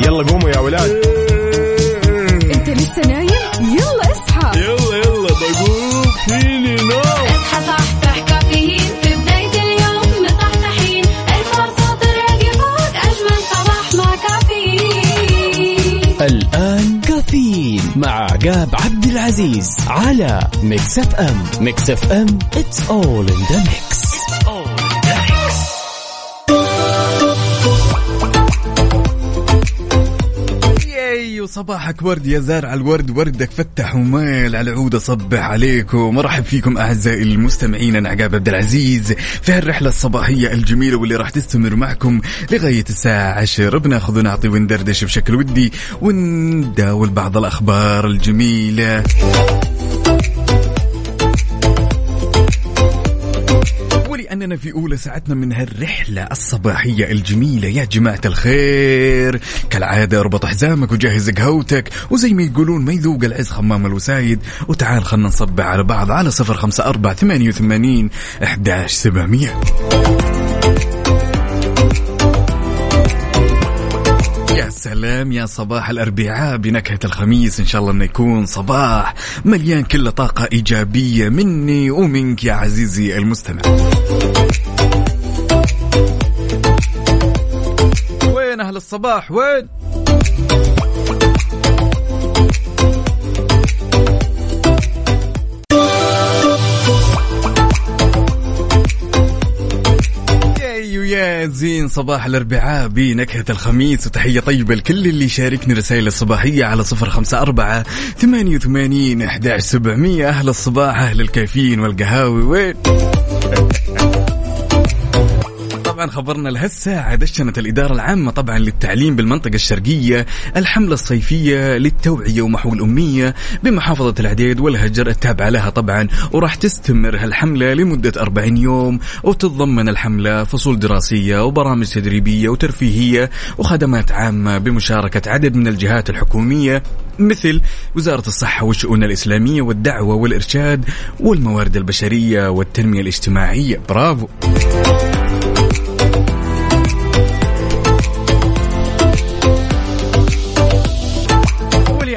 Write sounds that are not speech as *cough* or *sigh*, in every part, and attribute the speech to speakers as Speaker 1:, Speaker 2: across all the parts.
Speaker 1: يلا قوموا يا ولاد.
Speaker 2: انت لسه نايم؟ يلا اصحى.
Speaker 1: يلا يلا بقوم. فيني نوم.
Speaker 3: اصحى صحصح كافيين في بداية اليوم مصحصحين. الفرصة تراقي فوق أجمل صباح مع كافيين.
Speaker 4: الآن كافيين مع عقاب عبد العزيز على Mix FM. Mix FM it's all in the mix.
Speaker 5: وصباحك ورد يا زارع الورد وردك فتح ومال على عود اصبح عليكم. مرحب فيكم أعزائي المستمعين أنا عقاب عبد العزيز. في هالرحلة الصباحية الجميلة واللي راح تستمر معكم لغاية الساعة 10 بناخذ ونعطي وندردش بشكل ودي ونداول بعض الأخبار الجميلة. ولأننا في أولى ساعتنا من هالرحلة الصباحية الجميلة. يا جماعة الخير كالعادة اربط حزامك وجهز قهوتك وزي ما يقولون ما يذوق العز خمام الوسايد. وتعال خلنا نصبع على بعض على صفر خمسة أربعة ثمانية وثمانين أحداش سبعمية. سلام يا صباح الأربعاء بنكهة الخميس إن شاء الله إنه يكون صباح مليان كل طاقة إيجابية مني ومنك يا عزيزي المستمع. وين أهل الصباح؟ وين؟ ويا زين صباح الأربعاء. بنكهة الخميس وتحية طيبة لكل اللي شاركني رسائل الصباحية على صفر خمسة أربعة ثمانية وثمانين أحداش سبعمية. أهل الصباح أهل الكافيين والقهاوي وين؟ طبعا خبرنا لهالساعة دشنت الإدارة العامة طبعا للتعليم بالمنطقة الشرقية الحملة الصيفية للتوعية ومحو الأمية بمحافظة العديد والهجر التابعة لها طبعا وراح تستمر هالحملة لمدة 40 يوم وتتضمن الحملة فصول دراسية وبرامج تدريبية وترفيهية وخدمات عامة بمشاركة عدد من الجهات الحكومية مثل وزارة الصحة والشؤون الإسلامية والدعوة والإرشاد والموارد البشرية والتنمية الاجتماعية. برافو!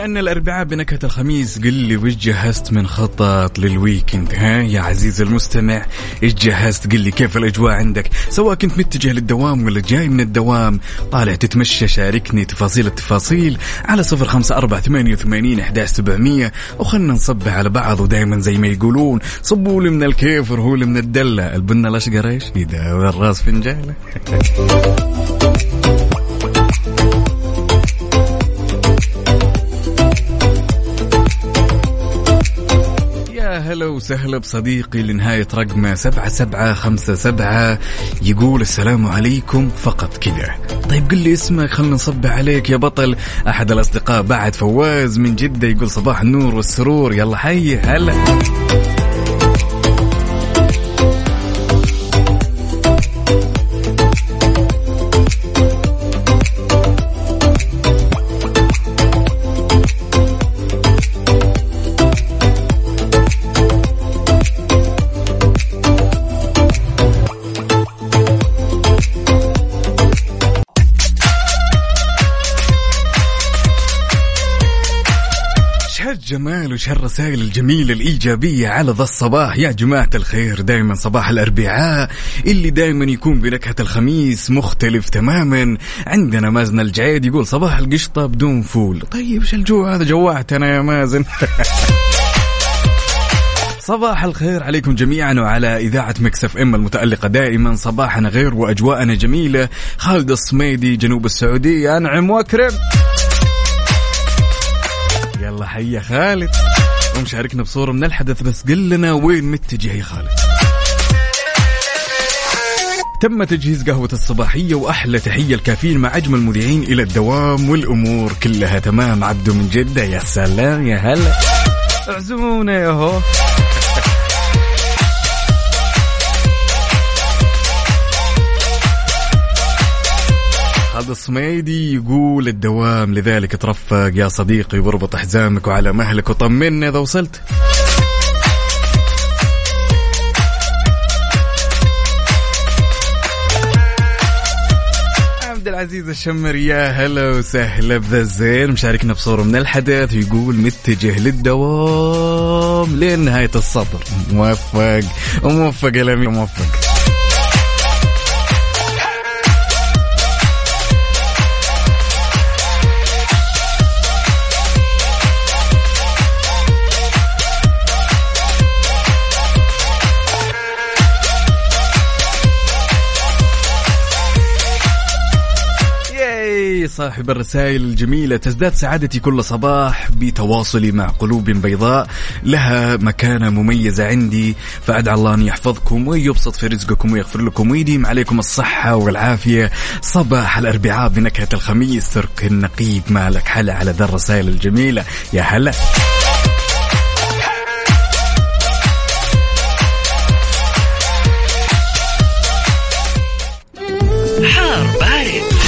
Speaker 5: ولأن الأربعاء بنكهة الخميس قل لي وش جهزت من خطط للويكند ها يا عزيزي المستمع؟ إيش جهزت؟ قل لي كيف الأجواء عندك؟ سواء كنت متجه للدوام ولا جاي من الدوام طالع تتمشى شاركني تفاصيل التفاصيل على صفر خمسة أربعة ثمانية وثمانين أحداش سبعمية وخلنا نصبح على بعض ودايما زي ما يقولون صبوا لي من الكيف ورهوا لي من الدلة. البنة الأشقر إيش؟ يداوي الراس فنجالة *laughs* هلا وسهلا بصديقي لنهاية رقمه سبعة سبعة خمسة سبعة. يقول السلام عليكم فقط كذا. طيب قل لي اسمك خلنا نصبح عليك يا بطل. أحد الأصدقاء بعد فواز من جدة يقول صباح النور والسرور. يلا حي هلا. وش هالرسائل الجميلة الإيجابية على ذا الصباح. يا جماعة الخير دائما صباح الأربعاء اللي دائما يكون بنكهة الخميس مختلف تماما. عندنا مازن الجعيد يقول صباح القشطة بدون فول. طيب إيش الجوع هذا؟ جوعتنا يا مازن. *laughs* صباح الخير عليكم جميعا وعلى إذاعة Mix FM المتألقة. دائما صباحنا غير وأجواءنا جميلة. خالد الصميدي جنوب السعودية. أنعم وأكرم. يلا حي يا خالد. قوم شاركنا بصورة من الحدث بس قل لنا وين متجه يا خالد؟ تم تجهيز قهوة الصباحية وأحلى تحية الكافيين مع أجمل مذيعين إلى الدوام والأمور كلها تمام. عبدو من جدة يا سلام يا هلا. اعزمونا يا هو. خالد الصميدي يقول الدوام لذلك ترفق يا صديقي واربط حزامك وعلى مهلك وطمنا إذا وصلت. عبد العزيز الشمر يا هلا وسهلا بذا الزين مشاركنا بصورة من الحدث يقول متجه للدوام لين نهاية السطر موفق. وموفق يا موفق. صاحب الرسائل الجميلة. تزداد سعادتي كل صباح بتواصلي مع قلوب بيضاء. لها مكانة مميزة عندي. فأدعى الله أن يحفظكم ويبسط في رزقكم ويغفر لكم. ويديم عليكم الصحة والعافية. صباح الأربعاء بنكهة الخميس. ترك النقيب مالك حلا على ذا الرسائل الجميلة. يا هلا.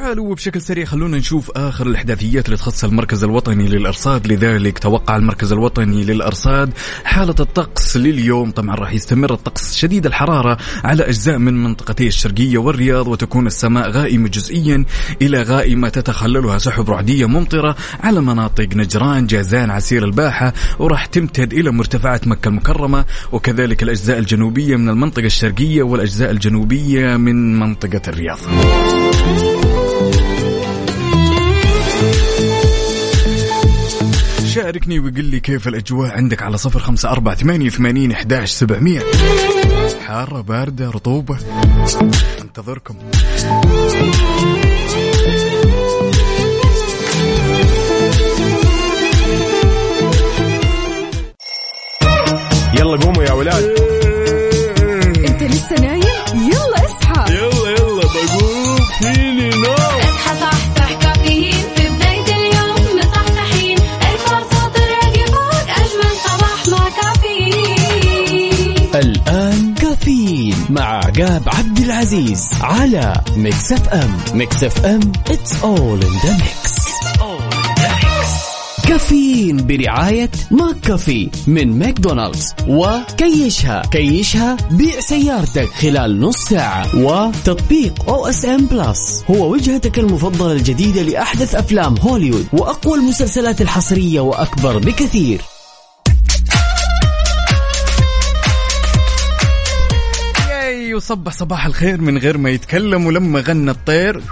Speaker 5: تعالوا وبشكل سريع خلونا نشوف آخر الأحداثيات اللي تخص المركز الوطني للإرصاد. لذلك توقع المركز الوطني للإرصاد حالة الطقس لليوم. طبعا راح يستمر الطقس شديد الحرارة على أجزاء من منطقتي الشرقية والرياض وتكون السماء غائمة جزئيا إلى غائمة تتخللها سحب رعدية ممطرة على مناطق نجران جازان عسير الباحة وراح تمتد إلى مرتفعات مكة المكرمة. وكذلك الأجزاء الجنوبية من المنطقة الشرقية والأجزاء الجنوبية من منطقة الرياض. شاركني وقل لي كيف الأجواء عندك على صفر خمسة أربعة ثمانية ثمانين إحداش سبعمية. حارة باردة رطوبة. انتظركم.
Speaker 1: يلا قوموا يا ولاد.
Speaker 2: انت لسه نايم؟ يلا اصحى.
Speaker 1: يلا يلا بقوم. فيني
Speaker 3: مع
Speaker 4: عقاب عبد العزيز على Mix FM Mix FM it's all in the mix. كافيين برعاية McCafé من ماكدونالدز وكيشها. كيشها بيع سيارتك خلال نص ساعة. وتطبيق OSN Plus هو وجهتك المفضلة الجديدة لأحدث أفلام هوليوود وأقوى المسلسلات الحصرية وأكبر بكثير.
Speaker 5: وصبح صباح الخير من غير ما يتكلم ولما غنى الطير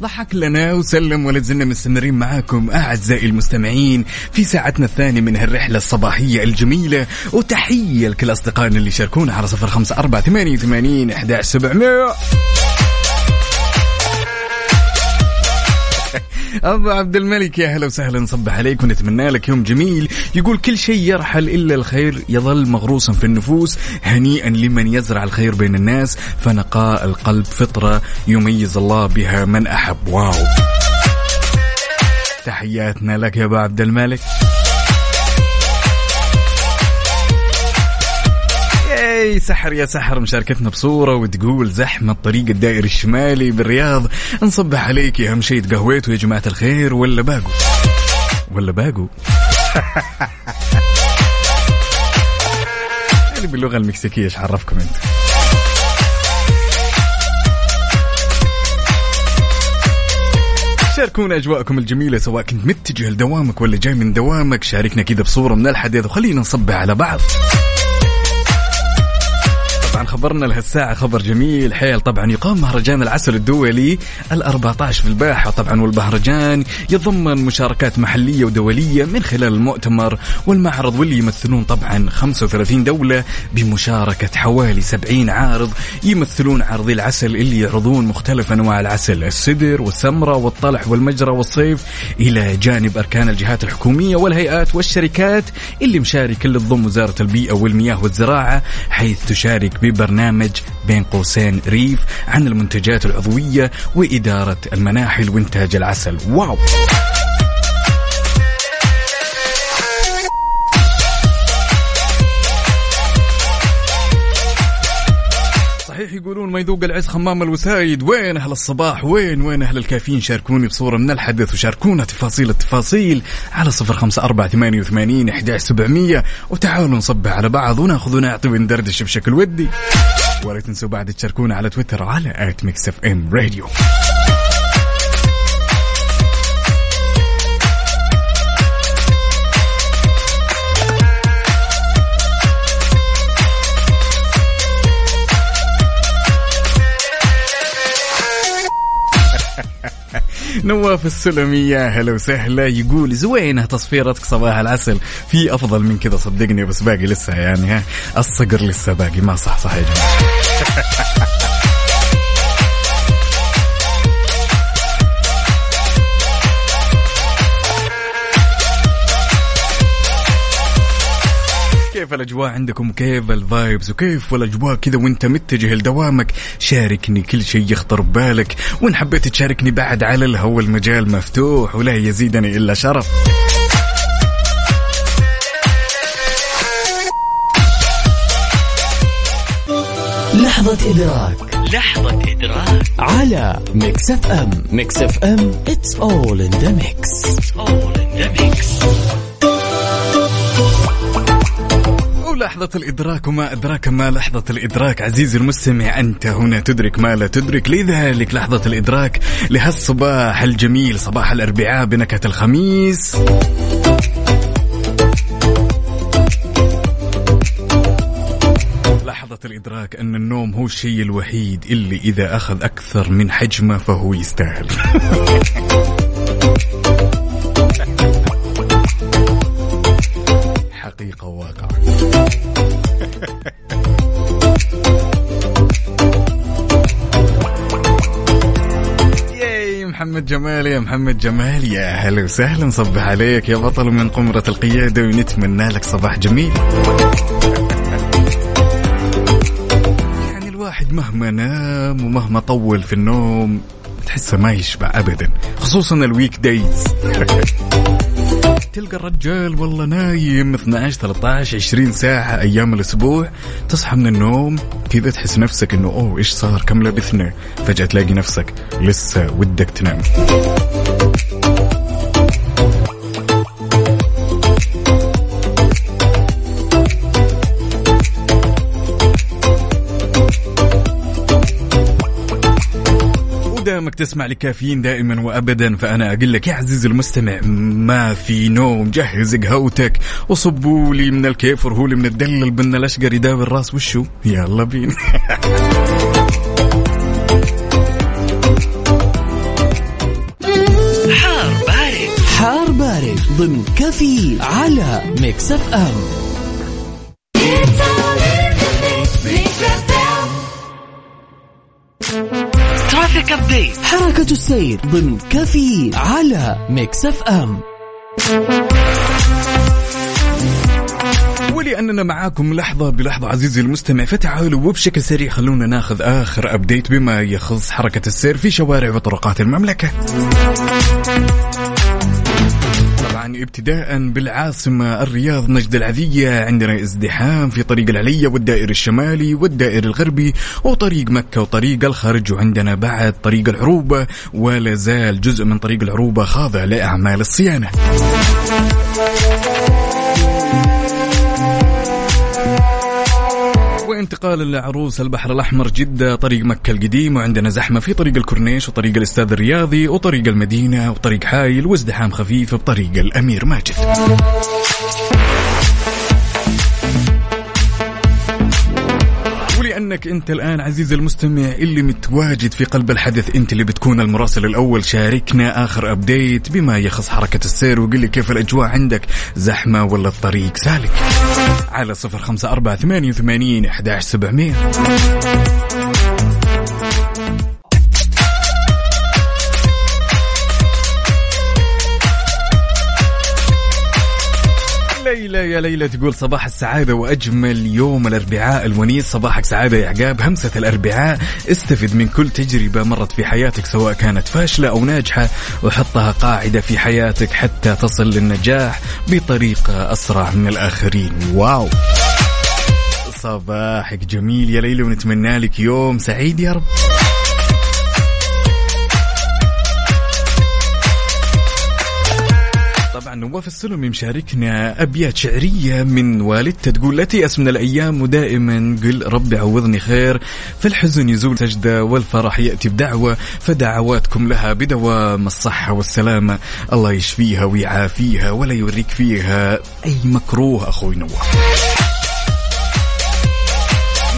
Speaker 5: ضحك لنا وسلم ولا زلنا مستمرين معاكم أعزائي المستمعين في ساعتنا الثانية من هالرحلة الصباحية الجميلة. وتحية لكل أصدقائنا اللي شاركونا على صفر خمسة أربعة ثمانية وثمانين إحداش سبعمية. *laughs* أبو عبد الملك يا هلا وسهلا نصبح عليك ونتمنى لك يوم جميل. يقول كل شيء يرحل إلا الخير يظل مغروسا في النفوس هنيئا لمن يزرع الخير بين الناس فنقاء القلب فطرة يميز الله بها من أحب. واو. تحياتنا لك يا أبو عبد الملك. ياي سحر يا سحر مشاركتنا بصورة وتقول زحمة الطريق الدائري الشمالي بالرياض. نصبح عليك يا أهم شيء تقهويتوا يا جماعة الخير ولا باقوا ولا باقوا *laughs* يعني باللغة المكسيكية إيش عرفكم انت شاركونا أجواءكم الجميلة سواء كنت متجه لدوامك ولا جاي من دوامك شاركنا كذا بصورة من الحدث وخلينا نصبح على بعض. خبرنا لهالساعة خبر جميل. حيل طبعا يقام مهرجان العسل الدولي ال14 في الباحة. طبعا والمهرجان يتضمن مشاركات محلية ودولية من خلال المؤتمر والمعرض واللي يمثلون طبعا 35 دولة بمشاركة حوالي 70 عارض يمثلون عارضي العسل اللي يعرضون مختلف أنواع العسل السدر والسمرة والطلح والمجرى والصيف إلى جانب أركان الجهات الحكومية والهيئات والشركات اللي مشاركة اللي تضم وزارة البيئة والمياه والزراعة حيث تشارك ببرنامج بين قوسين ريف عن المنتجات العضوية وإدارة المناحل وإنتاج العسل. واو! يقولون ما يذوق العز خمام الوسايد. وين أهل الصباح؟ وين وين أهل الكافيين؟ شاركوني بصورة من الحدث وشاركونا تفاصيل التفاصيل على صفر خمسة أربعة ثمانية وثمانين سبعمية. وتعالوا نصبح على بعض وناخذ ونعطي وندردش بشكل ودي. ولا تنسوا بعد تشاركونا على تويتر على at Mix FM Radio. نواف السلمي يا هلا وسهلا. يقول زوينة تصفيرتك صباح العسل. في أفضل من كذا صدقني بس باقي لسه يعني ها الصقر لسه باقي. ما صح صح يا جماعة الأجواء عندكم؟ كيف الفايبز وكيف الأجواء كذا وانت متجه لدوامك؟ شاركني كل شيء يخطر ببالك. وإن حبيت تشاركني بعد على الهوا المجال مفتوح ولا يزيدني إلا شرف.
Speaker 4: لحظة إدراك. لحظة إدراك. على Mix FM Mix FM it's all in the mix. It's all in the mix.
Speaker 5: ولحظة الإدراك وما أدراك ما لحظة الإدراك. عزيزي المستمع أنت هنا تدرك ما لا تدرك. لذلك لحظة الإدراك لهالصباح الجميل صباح الأربعاء بنكهة الخميس. لحظة الإدراك أن النوم هو الشيء الوحيد اللي إذا أخذ أكثر من حجمه فهو يستاهل. *laughs* حقيقة وواقع محمد جمال يا محمد جمال يا هلا وسهلا صبح عليك يا بطل من قمرة القيادة ونتمنى لك صباح جميل. يعني الواحد مهما نام ومهما طول في النوم تحسه ما يشبع ابدا خصوصا الويك دايز *laughs* تلقى الرجال والله نايم. 12 13 20 ساعة أيام الأسبوع. تصحى من النوم كذا تحس نفسك إنه أوه إيش صار؟ كم لبثنا؟ فجأة تلاقي نفسك لسه ودك تنام. تسمع لكافيين دائما وابدا فأنا أقول لك يا عزيزي المستمع ما في نوم جهز قهوتك وصبوا لي من الكيف وهو لي من الدلل بنا الأشقر يداوي الراس وشو؟ يلا بينا.
Speaker 4: حار بارد. حار بارد ضمن كافيين على Mix FM. traffic update حركة السير ضمن كفي على Mix F M
Speaker 5: ولأننا معاكم لحظة بلحظة عزيزي المستمع فتعالوا وبشكل سريع خلونا ناخذ آخر update بما يخص حركة السير في شوارع وطرقات المملكة. طبعا ابتداء بالعاصمة الرياض نجد العذية عندنا ازدحام في طريق العليا والدائر الشمالي والدائر الغربي وطريق مكة وطريق الخرج وعندنا بعد طريق العروبة ولا زال جزء من طريق العروبة خاضع لأعمال الصيانة. وانتقالا لعروس البحر الأحمر جدة طريق مكة القديم وعندنا زحمة في طريق الكورنيش وطريق الأستاذ الرياضي وطريق المدينة وطريق حايل وازدحام خفيف بطريق الأمير ماجد. ولانك انت الآن عزيزي المستمع اللي متواجد في قلب الحدث انت اللي بتكون المراسل الأول. شاركنا آخر ابديت بما يخص حركة السير وقل لي كيف الأجواء عندك زحمة ولا الطريق؟ سالك على صفر خمسة أربعة ثمانية وثمانين احداش سبعمئه ليلى يا ليلى تقول صباح السعادة وأجمل يوم الأربعاء الونيس. صباحك سعادة يا عقاب. همسة الأربعاء استفد من كل تجربة مرت في حياتك سواء كانت فاشلة أو ناجحة وحطها قاعدة في حياتك حتى تصل للنجاح بطريقة أسرع من الآخرين. واو! صباحك جميل يا ليلى ونتمنى لك يوم سعيد يا رب. نواف السلمي مشاركنا ابيات شعرية من والدته تقول لا تيأس من الأيام ودائما قل ربي عوضني خير فالحزن يزول سجده والفرح يأتي بدعوة فدعواتكم لها بدوام الصحة والسلامة. الله يشفيها ويعافيها ولا يوريك فيها أي مكروه أخوي نواف.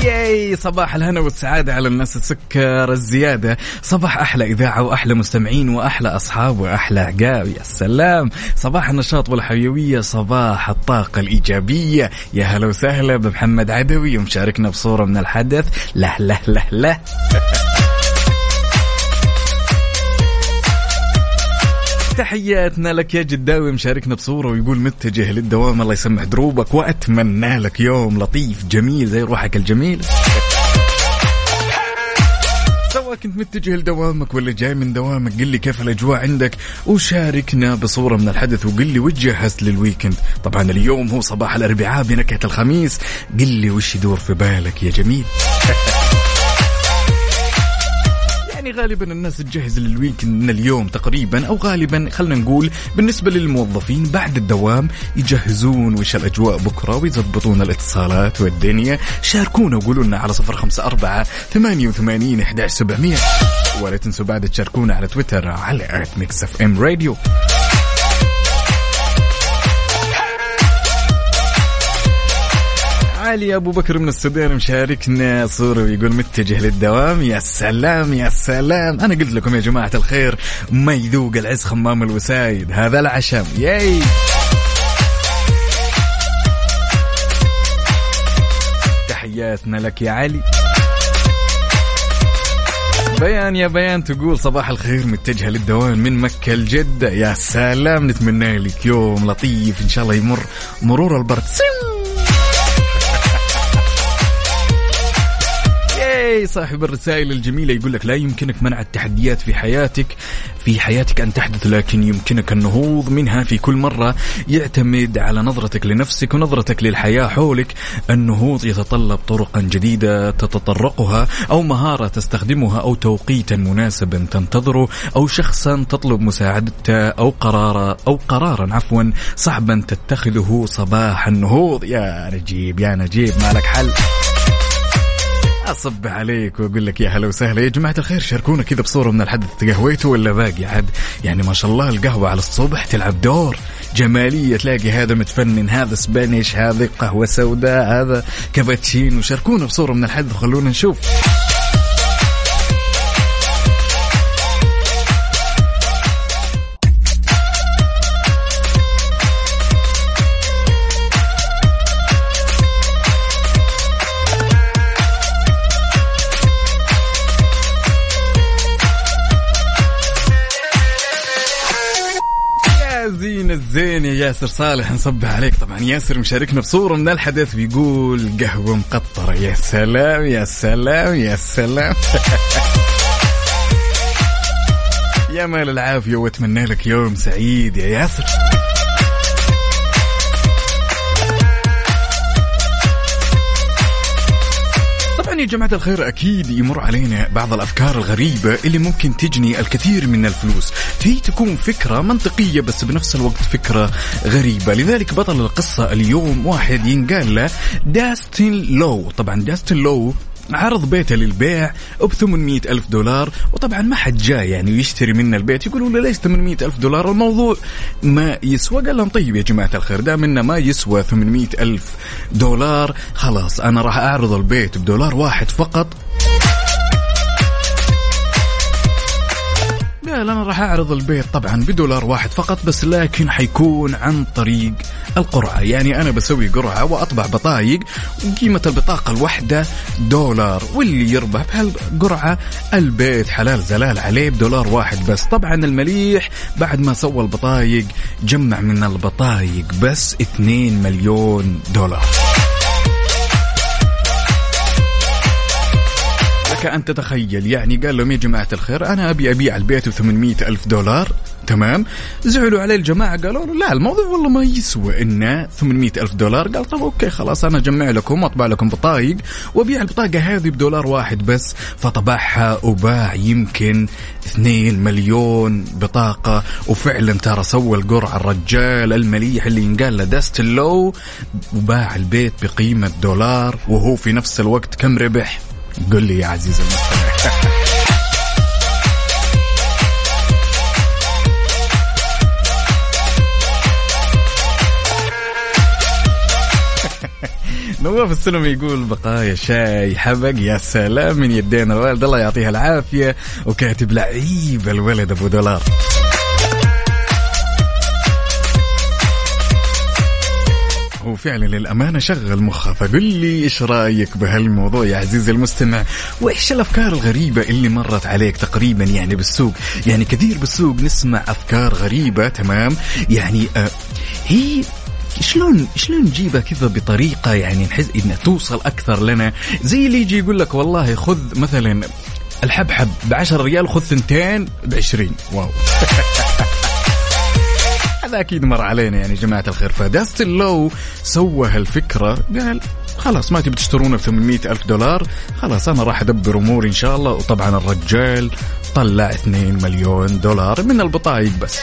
Speaker 5: ياي صباح الهنا والسعادة على الناس السكر الزيادة. صباح أحلى إذاعة وأحلى مستمعين وأحلى أصحاب وأحلى عقاب. يا سلام. صباح النشاط والحيوية صباح الطاقة الإيجابية. يا هلا وسهلا بمحمد عدوي ومشاركنا بصورة من الحدث. له له له له. *laughs* تحياتنا لك يا جداوي مشاركنا بصورة ويقول متجه للدوام الله يسمح دروبك وأتمنى لك يوم لطيف جميل زي روحك الجميل. سواء كنت متجه لدوامك ولا جاي من دوامك قل لي كيف الأجواء عندك وشاركنا بصورة من الحدث وقل لي وش جهزت لل weekend. طبعا اليوم هو صباح الأربعاء بنكهة الخميس قل لي وش يدور في بالك يا جميل. *laughs* غالبا الناس تجهز لل weekend من اليوم تقريبا أو غالبا خلينا نقول بالنسبة للموظفين بعد الدوام يجهزون وش الأجواء بكرة ويضبطون الاتصالات والدنيا. شاركونا وقولوا لنا على صفر خمسة أربعة ثمانية وثمانين إحداش سبعمية ولا تنسوا بعد تشاركونا على تويتر على at Mix FM Radio علي أبو بكر من السودان مشاركنا صورة ويقول متجه للدوام. يا سلام يا سلام. أنا قلت لكم يا جماعة الخير ما يذوق العز خمام الوسايد. هذا العشم. ياي. تحياتنا لك يا علي. بيان يا بيان تقول صباح الخير متجهة للدوام من مكة لجدة يا سلام نتمنى لك يوم لطيف إن شاء الله يمر مرور البرد. سم ياي صاحب الرسائل الجميلة يقول لك لا يمكنك منع التحديات في حياتك في حياتك أن تحدث لكن يمكنك النهوض منها في كل مرة. يعتمد على نظرتك لنفسك ونظرتك للحياة حولك. النهوض يتطلب طرقا جديدة تتطرقها أو مهارة تستخدمها أو توقيتا مناسبا تنتظره أو شخصا تطلب مساعدته أو قرارا أو قرارا عفوا صعبا تتخذه صباح النهوض. يا نجيب يا نجيب ما لك حل. أصب عليك وأقول لك يا هلا وسهلا. يا جماعة الخير شاركونا كذا بصورة من الحدث قهويتوا ولا باقي عاد؟ يعني ما شاء الله القهوة على الصبح تلعب دور. جمالية تلاقي هذا متفنن هذا سبانيش هذا قهوة سوداء هذا كابتشينو. شاركونا بصورة من الحدث وخلونا نشوف. زين يا ياسر صالح نصبح عليك. طبعا ياسر مشاركنا بصورة من الحدث بيقول قهوة مقطرة. يا سلام يا سلام يا سلام. *laughs* يا مال العافية واتمنى لك يوم سعيد يا ياسر. يا جماعة الخير أكيد يمر علينا بعض الأفكار الغريبة اللي ممكن تجني الكثير من الفلوس. في تكون فكرة منطقية بس بنفس الوقت فكرة غريبة. لذلك بطل القصة اليوم واحد ينقال له داستن لو. طبعا داستن لو عرض بيته للبيع ب 800 ألف دولار وطبعا ما حد جاء يعني يشتري منا البيت. يقولوا له ليش 800 ألف دولار؟ الموضوع ما يسوى. قال لهم طيب يا جماعة الخير دام إنه ما يسوى 800 ألف دولار خلاص أنا راح أعرض البيت بدولار واحد فقط قال أنا راح أعرض البيت طبعا بدولار واحد فقط بس لكن حيكون عن طريق القرعة. يعني أنا بسوي قرعة وأطبع بطايق وقيمة البطاقة الواحدة دولار واللي يربح بهالقرعة البيت حلال زلال عليه بدولار واحد بس. طبعا المليح بعد ما سوى البطايق جمع من البطايق بس 2 مليون دولار. لك أن تتخيل. يعني قال لهم يا جماعة الخير أنا أبي أبيع البيت ب 800 ألف دولار. تمام؟ زعلوا عليه الجماعة قالوا له لا الموضوع والله ما يسوى إنه 800 ألف دولار. قال طب okay خلاص أنا أجمع لكم وأطبع لكم بطايق وأبيع البطاقة هذه بدولار واحد بس. فطبعها وباع يمكن 2 مليون بطاقة. وفعلا ترى سوى القرعة الرجال المليح اللي ينقال له دانستن لو وباع البيت بقيمة دولار. وهو في نفس الوقت كم ربح؟ قل لي يا عزيز *laughs* نواف السلم يقول بقايا شاي حبق يا سلام من يدينا الوالد الله يعطيها العافية وكاتب لعيب الولد أبو دولار. هو فعلا للأمانة شغل مخه فقل لي إيش رأيك بهالموضوع يا عزيزي المستمع؟ وإيش الأفكار الغريبة اللي مرت عليك تقريبا يعني بالسوق؟ يعني كثير بالسوق نسمع أفكار غريبة تمام؟ يعني آه هي شلون شلون نجيبها كذا بطريقة يعني نحس إنها توصل أكثر لنا؟ زي اللي يجي يقول لك والله خذ مثلا الحبحب ب 10 ريال خذ ثنتين ب 20 واو. *laughs* هذا أكيد مر علينا يعني جماعة الخير. فداست اللو سوى هالفكرة قال خلاص ما تبي تشترونه ب 800 ألف دولار خلاص أنا راح أدبر أموري إن شاء الله. وطبعا الرجال طلع 2 مليون دولار من البطايق بس.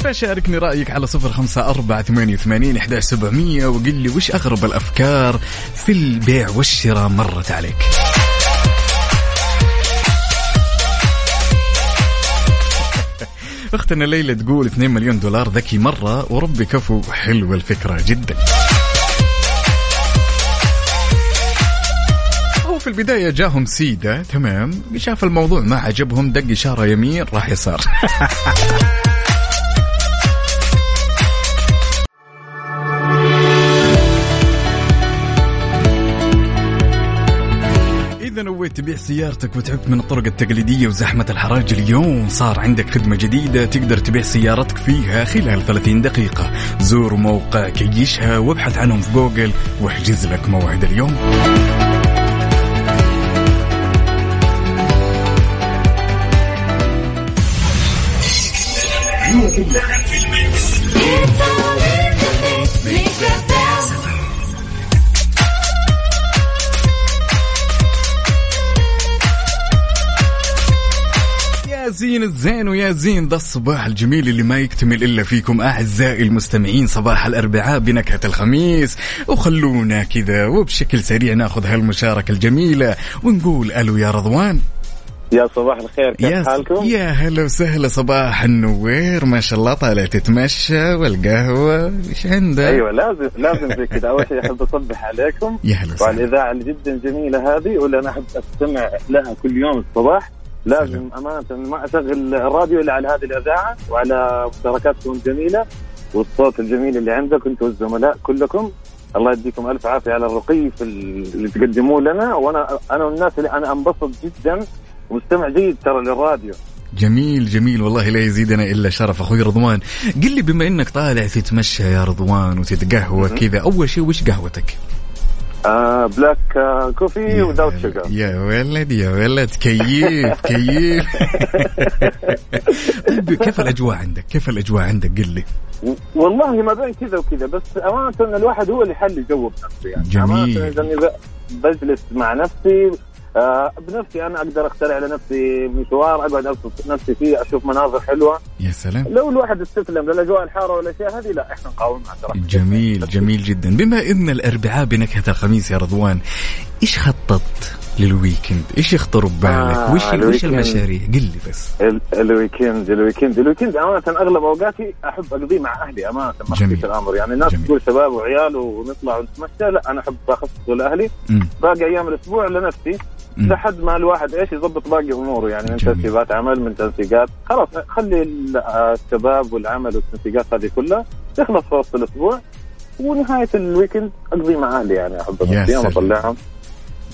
Speaker 5: فشاركني رأيك على صفر خمسة أربعة ثمانية وثمانين إحداش سبعمية وقل لي وش أغرب الأفكار في البيع والشراء مرت عليك؟ اختنا ليلى تقول 2 مليون دولار ذكي مرة وربي كفو حلوة الفكرة جدا. في البداية جاهم سيدة تمام شاف الموضوع ما عجبهم دق إشارة يمين راح يسار. *laughs* تبيع سيارتك وتعبت من الطرق التقليدية وزحمة الحراج اليوم صار عندك خدمة جديدة تقدر تبيع سيارتك فيها خلال 30 دقيقة. زور موقع كيشها وابحث عنهم في جوجل واحجز لك موعد اليوم. زين الزين ويا زين ذا الصباح الجميل اللي ما يكتمل إلا فيكم أعزائي المستمعين. صباح الأربعاء بنكهة الخميس. وخلونا كذا وبشكل سريع ناخذ هالمشاركة الجميلة ونقول ألو يا رضوان.
Speaker 6: يا صباح الخير كيف
Speaker 5: يا
Speaker 6: حالكم؟
Speaker 5: يا هلا وسهلا صباح النوير. ما شاء الله طالع تتمشى والقهوة إيش عندك؟
Speaker 6: أيوه لازم لازم زي كذا. أول شيء أحب أصبح عليكم.
Speaker 5: يا هلا
Speaker 6: وعلى
Speaker 5: وسهلا.
Speaker 6: الاذاعه اللي جدا جميلة هذه واللي أنا أحب أستمع لها كل يوم الصباح. لازم. أمانة ما أشغل الراديو إلا على هذه الإذاعة وعلى مشاركاتكم الجميلة والصوت الجميل اللي عندك أنتم والزملاء كلكم. الله يديكم ألف عافية على الرقي في ال- اللي تقدموه لنا. وأنا أنا من الناس اللي أنا انبسط جدا ومستمع جيد ترى للراديو.
Speaker 5: جميل جميل. والله لا يزيدنا إلا شرف. أخوي رضوان قل لي بما إنك طالع تتمشى يا رضوان وتتقهوى كذا أول شيء وش قهوتك؟
Speaker 6: آه black آه coffee without sugar
Speaker 5: يا ولد يا ولد كيف *laughs* كيف. *laughs* طيب كيف الأجواء عندك؟ كيف الأجواء عندك؟ قل لي.
Speaker 6: والله ما بين كذا وكذا بس أمانة الواحد هو اللي يحل جو بنفسه يعني.
Speaker 5: جميل.
Speaker 6: أمانة بجلس مع نفسي آه بنفسي أنا أقدر اخترع لنفسي مشوار أقعد ابسط نفسي فيه أشوف مناظر حلوة.
Speaker 5: يا سلام.
Speaker 6: لو الواحد استسلم للأجواء الحارة والاشياء هذه لا إحنا نقاومها ترى.
Speaker 5: جميل جميل جدا. بما إن الأربعاء بنكهة الخميس يا رضوان إيش خططت لل weekend إيش يخطر ببالك
Speaker 6: آه،
Speaker 5: وش وش. المشاريع قل لي بس
Speaker 6: ال- ال weekend ال weekend ال weekend أمانة أغلب أوقاتي أحب أقضيه مع أهلي أمانة ما
Speaker 5: جميل.
Speaker 6: الأمر يعني الناس
Speaker 5: جميل.
Speaker 6: تقول شباب وعيال ونطلع ونتمشى لا أنا أحب اخصصه
Speaker 5: لأهلي.
Speaker 6: باقي أيام الأسبوع لنفسي. لحد ما الواحد إيش يضبط باقي أموره يعني من. ترتيبات عمل من تنسيقات خلاص خلي ال- الشباب والعمل والتنسيقات هذه كلها تخلص في وسط الأسبوع ونهاية الويكند اقضي مع أهلي يعني
Speaker 5: أحب.
Speaker 6: اطلعهم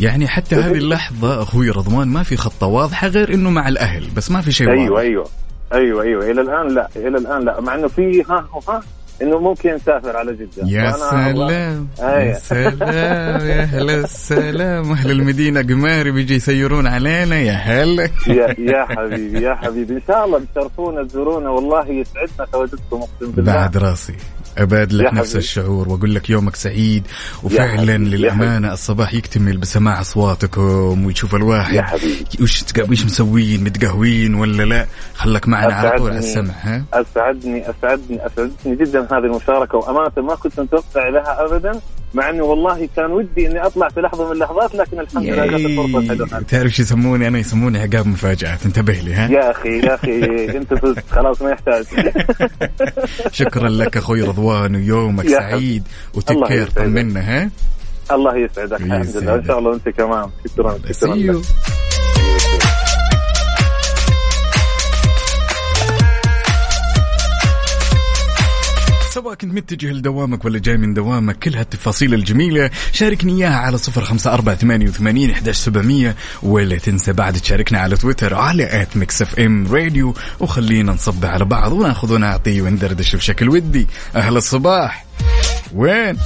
Speaker 5: يعني حتى هذه *laughs* اللحظة أخوي رضوان ما في خطة واضحة غير إنه مع الأهل بس ما في شيء
Speaker 6: أيوه
Speaker 5: واضح.
Speaker 6: أيوه. أيوه أيوه. إلى الآن لا إلى الآن لا. مع إنه في ها وها إنه ممكن نسافر على جدة.
Speaker 5: يا سلام.
Speaker 6: أيوة.
Speaker 5: يا سلام يا هلا السلام. أهل المدينة قماري بيجي يسيرون علينا يا هلا
Speaker 6: يا يا حبيبي يا حبيبي. إن شاء الله بتشرفونا تزورونا. والله يسعدنا تواجدكم أقسم بالله.
Speaker 5: بعد راسي. ابادلك
Speaker 6: يا
Speaker 5: نفس. الشعور وأقول لك يومك سعيد وفعلا للأمانة الصباح يكتمل بسماع أصواتكم ويشوف الواحد وش وش مسوين متقهوين ولا لا؟ خلك معنا على طول على. السمع ها؟
Speaker 6: أسعدني أسعدني اسعدتني جدا هذه المشاركة وأمانة ما كنت متوقع لها ابدا. مع انه والله كان ودي إني أطلع في لحظة من اللحظات لكن الحمد لله جات الفرصة الحلوه.
Speaker 5: تعرف شو يسموني أنا يسموني عقاب مفاجآت انتبه لي ها
Speaker 6: يا أخي يا أخي أنت فزت خلاص ما يحتاج *laughs*
Speaker 5: شكرا لك أخوي رضوان ويومك سعيد وتكير. طمنا ها
Speaker 6: الله يسعدك الحمد لله إن شاء الله أنت كمان شكرا شكرا. لك.
Speaker 5: سواء كنت متجه لدوامك ولا جاي من دوامك كل هالتفاصيل الجميلة. شاركني إياها على صفر خمسة أربعة ثمانية وثمانين إحداش سبعمية ولا تنسى بعد تشاركنا على تويتر على at Mix FM Radio وخلينا نصب على بعض وناخذ ونعطي وندردش بشكل ودي. أهل الصباح. وين؟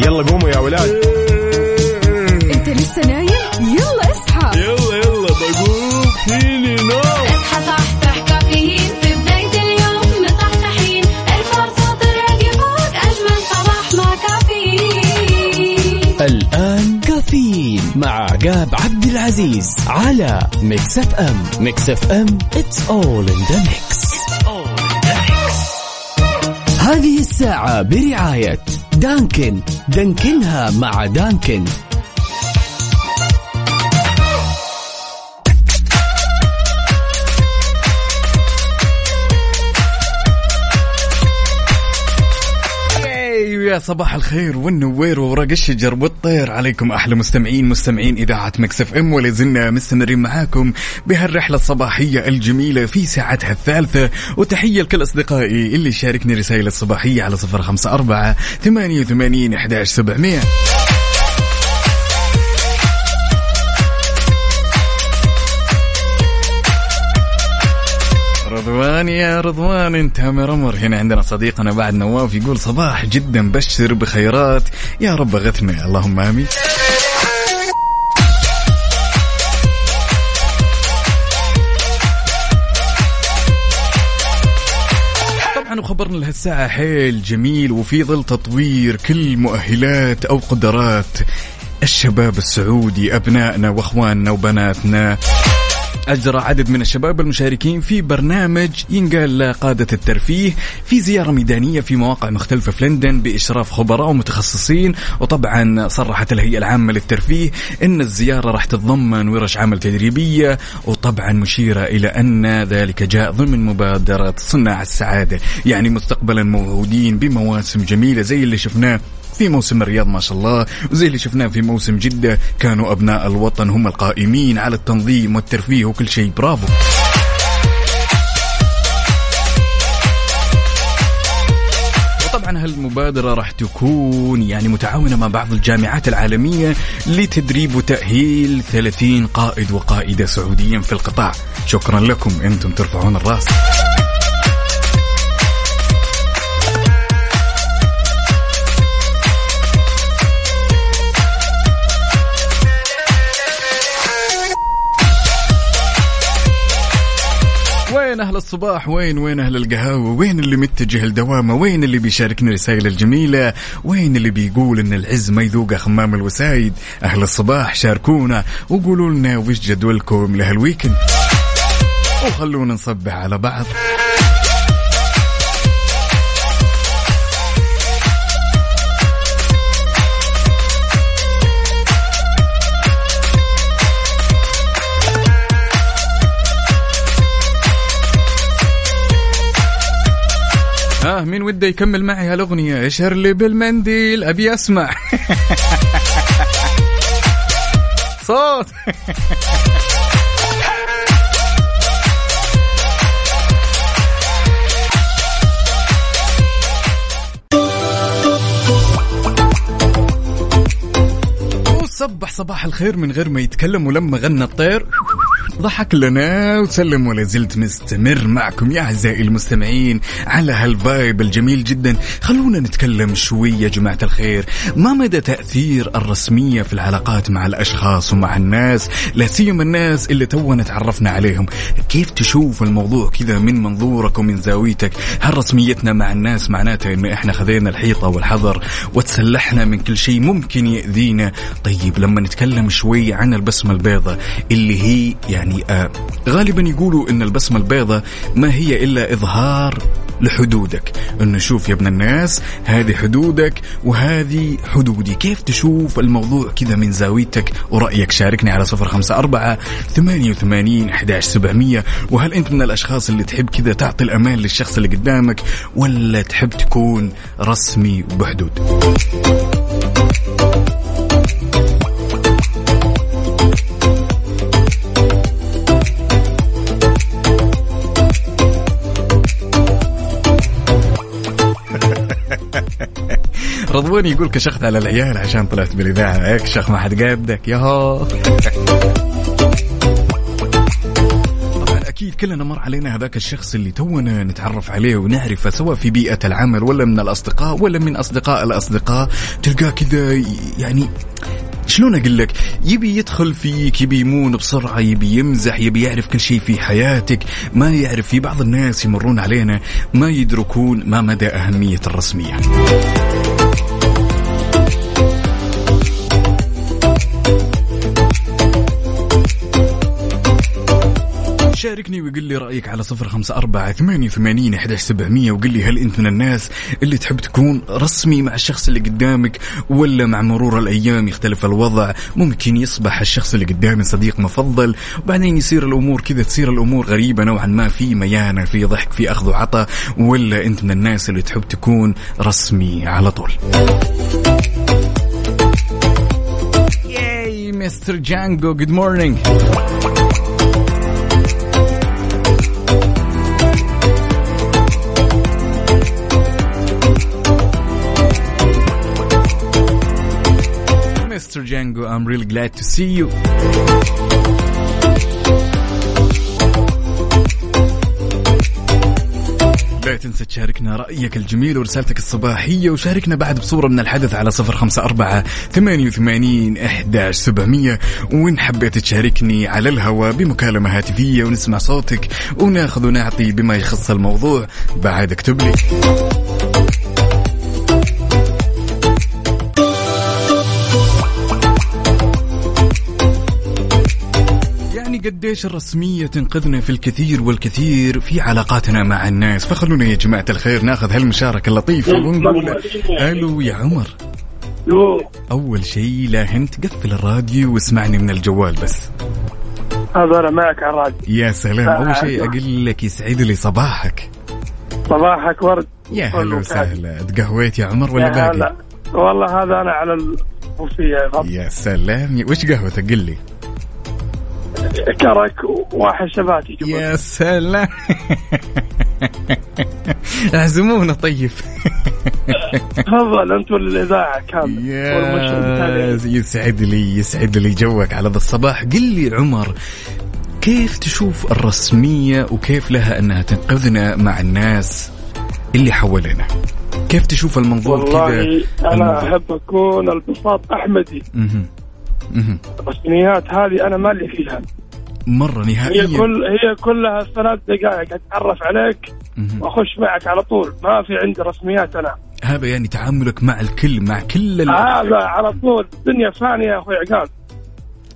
Speaker 1: يلا قوموا يا ولاد.
Speaker 4: عقاب عبد العزيز على Mix FM Mix FM it's all in the mix. هذه الساعة برعاية Dunkin. دانكنها مع
Speaker 5: Dunkin. صباح الخير والنوير وورق الشجر والطير. عليكم أحلى مستمعين مستمعين إذاعة مكسف إم ولازلنا مستمرين معاكم بهالرحلة الصباحية الجميلة في ساعتها الثالثة. وتحية لكل أصدقائي اللي شاركني رسائل الصباحية على 054 88 11700 رضوان يا رضوان انت أمر هنا عندنا صديقنا بعد نواف يقول صباح جدا بشر بخيرات. يا رب غثنا اللهم آمين. طبعا وخبرنا لهالساعة حيل جميل وفي ظل تطوير كل مؤهلات أو قدرات الشباب السعودي أبنائنا وأخواننا وبناتنا أجرى عدد من الشباب المشاركين في برنامج ينقال قادة الترفيه في زيارة ميدانية في مواقع مختلفة في لندن بإشراف خبراء ومتخصصين. وطبعا صرحت الهيئة العامة للترفيه أن الزيارة راح تتضمن ورش عمل تدريبية وطبعا مشيرة إلى أن ذلك جاء ضمن مبادرة صناع السعادة يعني مستقبلا موعودين بمواسم جميلة زي اللي شفناه في موسم الرياض ما شاء الله. وزي اللي شفناه في موسم جدة كانوا أبناء الوطن هم القائمين على التنظيم والترفيه وكل شيء. برافو. وطبعا هالمبادرة راح تكون يعني متعاونة مع بعض الجامعات العالمية لتدريب وتأهيل 30 قائد وقائدة سعوديين في القطاع. شكرا لكم أنتم ترفعون الرأس. وين أهل الصباح؟ وين وين أهل القهاوي؟ وين اللي متجه لدوامه وين اللي بيشاركنا رسائل الجميلة؟ وين اللي بيقول إن العز ما يذوق خمام الوسايد؟ أهل الصباح شاركونا وقولوا لنا وش جدولكم لهالويكند؟ وخلونا نصبح على بعض. ها مين وده يكمل معي هالأغنية؟ اشهر لي بالمنديل أبي أسمع. *laughs* صوت. وصبح صباح الخير من غير ما يتكلم ولما غنى الطير. ضحك لنا وسلم ولا زلت مستمر معكم يا أعزائي المستمعين على هالفايب الجميل جدا. خلونا نتكلم شوي يا جماعة الخير. ما مدى تأثير الرسمية في العلاقات مع الأشخاص ومع الناس؟ لا سيما الناس اللي تونا تعرفنا عليهم. كيف تشوف الموضوع كذا من منظورك ومن زاويتك؟ هل رسميتنا مع الناس معناتها انه إحنا خذينا الحيطة والحذر وتسلحنا من كل شيء ممكن يأذينا؟ طيب لما نتكلم شوي عن البسمة البيضاء اللي هي يعني آه غالبا يقولوا إن البسمة البيضاء ما هي إلا إظهار لحدودك. انه شوف يا ابن الناس هذه حدودك وهذه حدودي. كيف تشوف الموضوع كذا من زاويتك ورأيك؟ شاركني على صفر خمسة أربعة ثمانية وثمانين أحداش سبعمية. وهل أنت من الأشخاص اللي تحب كذا تعطي الأمان للشخص اللي قدامك ولا تحب تكون رسمي وبحدود؟ رضوان يقول كشخت على العيال عشان طلعت بالإذاعة. اكشخ ما حد قابدك ياهو. أكيد كلنا مر علينا هذاك الشخص اللي تونا نتعرف عليه ونعرفه سواء في بيئة العمل ولا من الأصدقاء ولا من أصدقاء الأصدقاء. تلقاه كذا يعني شلون أقول لك؟ يبي يدخل فيك يبي يمون بسرعة يبي يمزح يبي يعرف كل شيء في حياتك. ما يعرف في بعض الناس يمرون علينا ما يدركون ما مدى أهمية الرسمية. شاركني وقل لي رأيك على صفر خمسة أربعة ثمانية وثمانين أحداش سبعمية وقل لي هل أنت من الناس اللي تحب تكون رسمي مع الشخص اللي قدامك ولا مع مرور الأيام يختلف الوضع؟ ممكن يصبح الشخص اللي قدامي صديق مفضل وبعدين يصير الأمور كذا تصير الأمور غريبة نوعا ما في ميانة في ضحك في أخذ وعطاء ولا أنت من الناس اللي تحب تكون رسمي على طول؟ مستر جانجو good morning Mr. Django, I'm really glad to see you. لا تنسى تشاركنا رأيك الجميل ورسالتك الصباحية وشاركنا بعد بصورة من الحدث على صفر خمسة أربعة ثمانية وثمانين إحداش سبعمية وإن حبيت تشاركني على الهواء بمكالمة هاتفية ونسمع صوتك وناخذ ونعطي بما يخص الموضوع بعد اكتب لي يعني قديش الرسمية تنقذنا في الكثير والكثير في علاقاتنا مع الناس. فخلونا يا جماعة الخير ناخذ هالمشاركة اللطيفة ونقول ألو يا عمر. أول شيء لا هنت قفل الراديو واسمعني من الجوال بس.
Speaker 7: هذا أنا معك على الراديو.
Speaker 5: يا سلام. أول شيء أقول لك يسعد لي صباحك.
Speaker 7: صباحك ورد.
Speaker 5: يا هلا وسهلا. تقهويت يا عمر ولا باقي؟
Speaker 7: والله هذا أنا على الوصية
Speaker 5: يا سلام. وش قهوتك؟ قل لي.
Speaker 7: كرك وواحد شباتي جبل.
Speaker 5: يا سلام اعزمونا طيب
Speaker 7: تفضل انت والإذاعة كامل والمشهد
Speaker 5: يا
Speaker 7: التالي.
Speaker 5: يسعد لي يسعد لي جوك على ذا الصباح قل لي عمر كيف تشوف الرسمية وكيف لها أنها تنقذنا مع الناس اللي حوالينا كيف تشوف المنظور كذا
Speaker 7: والله أنا
Speaker 5: الموضوع؟
Speaker 7: أحب أكون البساط
Speaker 5: أحمدي.
Speaker 7: الرسميات هذه أنا مالي فيها.
Speaker 5: مرة
Speaker 7: هي
Speaker 5: نهائيا
Speaker 7: كل هي كلها ثلاث دقائق أتعرف عليك. وأخش معك على طول. ما في عندي رسميات أنا.
Speaker 5: هذا يعني تعاملك مع الكل مع كل.
Speaker 7: هذا على طول. الدنيا فانية يا أخوي عقاب.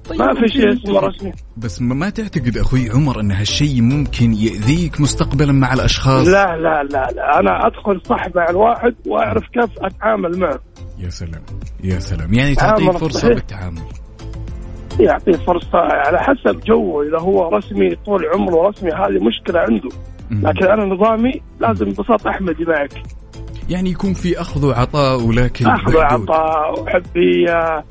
Speaker 5: طيب
Speaker 7: ما في شيء اسمه رسمي.
Speaker 5: بس ما ما تعتقد أخوي عمر أن هالشيء ممكن يأذيك مستقبلا مع الأشخاص؟
Speaker 7: لا لا لا لا. أنا أدخل صح مع الواحد وأعرف كيف أتعامل معه.
Speaker 5: يا سلام. يا سلام. يعني تعطيه
Speaker 7: صحيح.
Speaker 5: بالتعامل.
Speaker 7: يعطيه فرصة على حسب جوه إذا هو رسمي طول عمره رسمي هذه مشكلة عنده. لكن أنا نظامي لازم ببساطة احمدي معك
Speaker 5: يعني يكون في أخذ وعطاء ولكن أخذ.
Speaker 7: وعطاء وحبية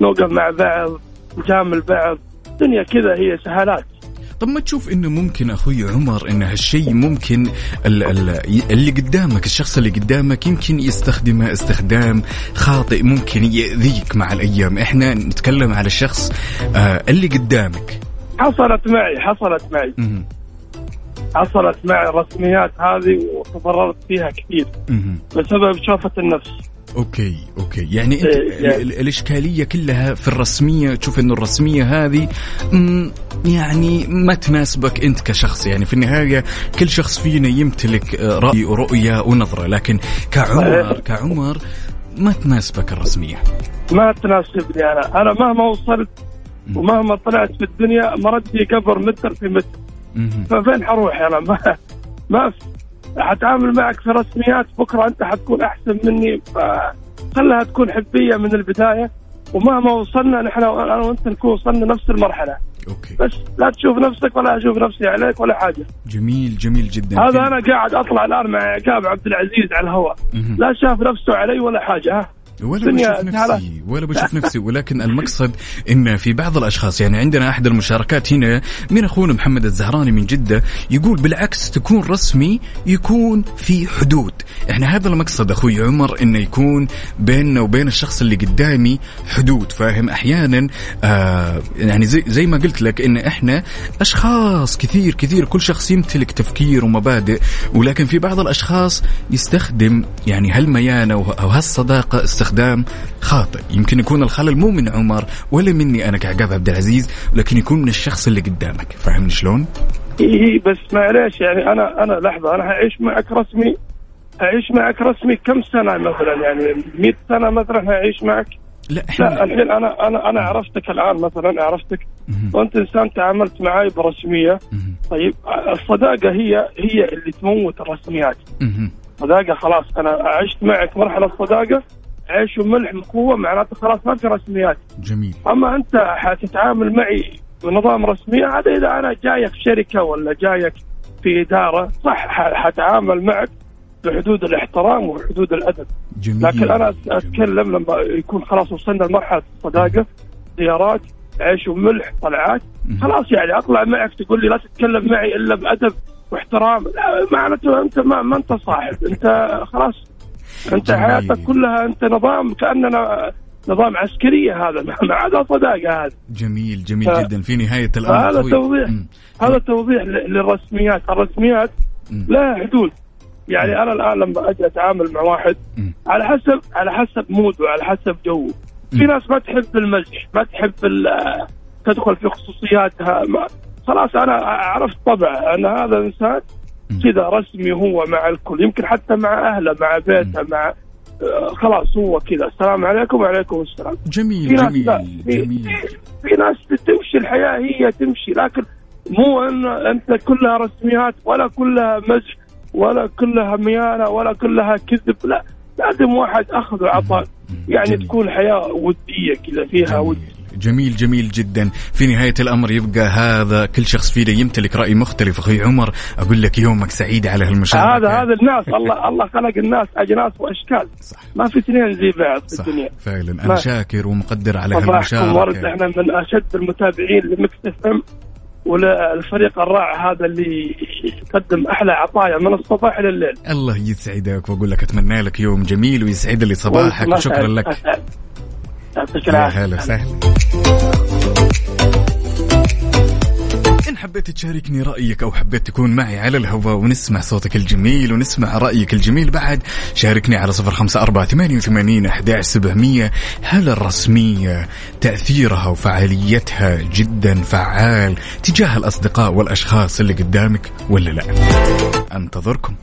Speaker 7: نوقف مع بعض نجامل بعض الدنيا كذا هي سهالات
Speaker 5: طب ما تشوف إنه ممكن أخوي عمر إن هالشيء ممكن ال- ال- اللي قدامك الشخص اللي قدامك يمكن يستخدمه استخدام خاطئ ممكن يأذيك مع الأيام. إحنا نتكلم على الشخص آه اللي قدامك.
Speaker 7: حصلت معي حصلت معي.
Speaker 5: مهم.
Speaker 7: حصلت معي الرسميات هذه وتضررت فيها كثير.
Speaker 5: مهم.
Speaker 7: بسبب شوفة النفس.
Speaker 5: okay okay. يعني أنت
Speaker 7: إيه، يعني-
Speaker 5: ال- ال- الإشكالية كلها في الرسمية تشوف إنه الرسمية هذه يعني ما تناسبك أنت كشخص. يعني في النهاية كل شخص فينا يمتلك آه، رأي ورؤية ونظرة. لكن كعمر كعمر ما تناسبك الرسمية.
Speaker 7: ما تناسبني أنا. أنا مهما وصلت ومهما طلعت في الدنيا مردي قبر متر في متر. ففين حروح أنا؟ ما ما في حتعامل معك في رسميات بكرة أنت حتكون أحسن مني فخلها تكون حبية من البداية. ومهما وصلنا نحن أنا وأنت نكون وصلنا نفس المرحلة.
Speaker 5: أوكي.
Speaker 7: بس لا تشوف نفسك ولا أشوف نفسي عليك ولا حاجة.
Speaker 5: جميل جميل جدا.
Speaker 7: هذا أنا قاعد أطلع الآن مع عقاب عبد العزيز على الهواء. لا شاف نفسه علي ولا حاجة ها؟
Speaker 5: ولا بشوف. نفسي ولا بشوف نفسي. ولكن المقصد إن في بعض الأشخاص يعني عندنا أحد المشاركات هنا من أخونا محمد الزهراني من جدة يقول بالعكس تكون رسمي يكون في حدود. إحنا هذا المقصد أخوي عمر إنه يكون بيننا وبين الشخص اللي قدامي حدود. فاهم؟ أحيانا آه يعني زي زي ما قلت لك إن إحنا أشخاص كثير كثير كل شخص يمتلك تفكير ومبادئ. ولكن في بعض الأشخاص يستخدم يعني هالميانة أو هالصداقة استخدام خاطئ يمكن يكون الخلل مو من عمر ولا مني أنا كعقاب عبد العزيز ولكن يكون من الشخص اللي قدامك فاهمني شلون؟
Speaker 7: إيه بس معليش يعني أنا أنا لحظة أنا هعيش معك رسمي هعيش معك رسمي كم سنة مثلا يعني 100 سنة مثلا هعيش معك
Speaker 5: لا
Speaker 7: لا
Speaker 5: إحنا
Speaker 7: الحين أنا أنا أنا عرفتك الآن مثلا عرفتك. وأنت إنسان تعاملت معي
Speaker 5: برسمية.
Speaker 7: طيب الصداقة هي هي اللي تموت الرسميات. صداقة خلاص أنا عشت معك مرحلة صداقة عيش وملح قوه معناته خلاص ما في رسميات.
Speaker 5: جميل.
Speaker 7: أما أنت حتتعامل معي بنظام رسمي هذا إذا أنا جايك شركة ولا جايك في إدارة صح حتعامل معك بحدود الاحترام وحدود الأدب.
Speaker 5: جميل.
Speaker 7: لكن أنا
Speaker 5: جميل.
Speaker 7: أتكلم لما يكون خلاص وصلنا لمرحلة الصداقة زيارات عيش وملح طلعات. خلاص يعني أطلع معك تقول لي لا تتكلم معي إلا بأدب واحترام. معناته أنت ما, ما أنت صاحب أنت خلاص
Speaker 5: أنت.
Speaker 7: حياتك كلها أنت نظام كأننا نظام عسكرية هذا *laughs* ما عدا صداقة هذا
Speaker 5: جميل جميل
Speaker 7: ف-
Speaker 5: جدا في نهاية الأمر
Speaker 7: هذا. توضيح. هذا توضيح للرسميات الرسميات
Speaker 5: مم.
Speaker 7: لها حدود يعني أنا الآن لما أجي أتعامل مع واحد
Speaker 5: مم.
Speaker 7: على حسب على حسب موده على حسب جوه في. ناس ما تحب المزح ما تحب تدخل في خصوصياتها ما خلاص أنا عرفت طبعه أن هذا إنسان
Speaker 5: مم.
Speaker 7: كذا رسمي هو مع الكل يمكن حتى مع أهله مع بيته مع آه، خلاص هو كذا. السلام عليكم وعليكم السلام. في
Speaker 5: جميل
Speaker 7: ناس لا
Speaker 5: جميل
Speaker 7: في,
Speaker 5: جميل.
Speaker 7: في- في ناس تمشي الحياة هي تمشي لكن مو إن أنت كلها رسميات ولا كلها مزح ولا كلها ميانة ولا كلها كذب. لا لازم واحد أخذ وعطاء يعني
Speaker 5: جميل.
Speaker 7: تكون حياة ودية كذا فيها ود
Speaker 5: جميل جميل جدا. في نهاية الأمر يبقى هذا كل شخص فينا يمتلك رأي مختلف. أخوي عمر أقول لك يومك سعيد على هالمشاركة.
Speaker 7: هذا هذا الناس الله الله خلق الناس أجناس وأشكال.
Speaker 5: صح.
Speaker 7: ما في اثنين زي بعض في
Speaker 5: صح.
Speaker 7: الدنيا.
Speaker 5: فعلا. أنا
Speaker 7: ما-
Speaker 5: شاكر ومقدر على
Speaker 7: صباحكم ورد
Speaker 5: هالمشاركة.
Speaker 7: إحنا من أشد المتابعين لمكس إف إم وللفريق الرائع هذا اللي يقدم أحلى عطايا من الصباح إلى الليل.
Speaker 5: الله يسعدك وأقول لك أتمنى لك يوم جميل ويسعد لي صباحك. وشكرا لك.
Speaker 7: يعطيك العافية.
Speaker 5: هلا وسهلا. إن حبيت تشاركني رأيك أو حبيت تكون معي على الهواء ونسمع صوتك الجميل ونسمع رأيك الجميل بعد شاركني على صفر خمسة أربعة ثمانية وثمانين أحد سبعمية. هل الرسمية تأثيرها وفعاليتها جدا فعال تجاه الأصدقاء والأشخاص اللي قدامك ولا لا؟ أنتظركم.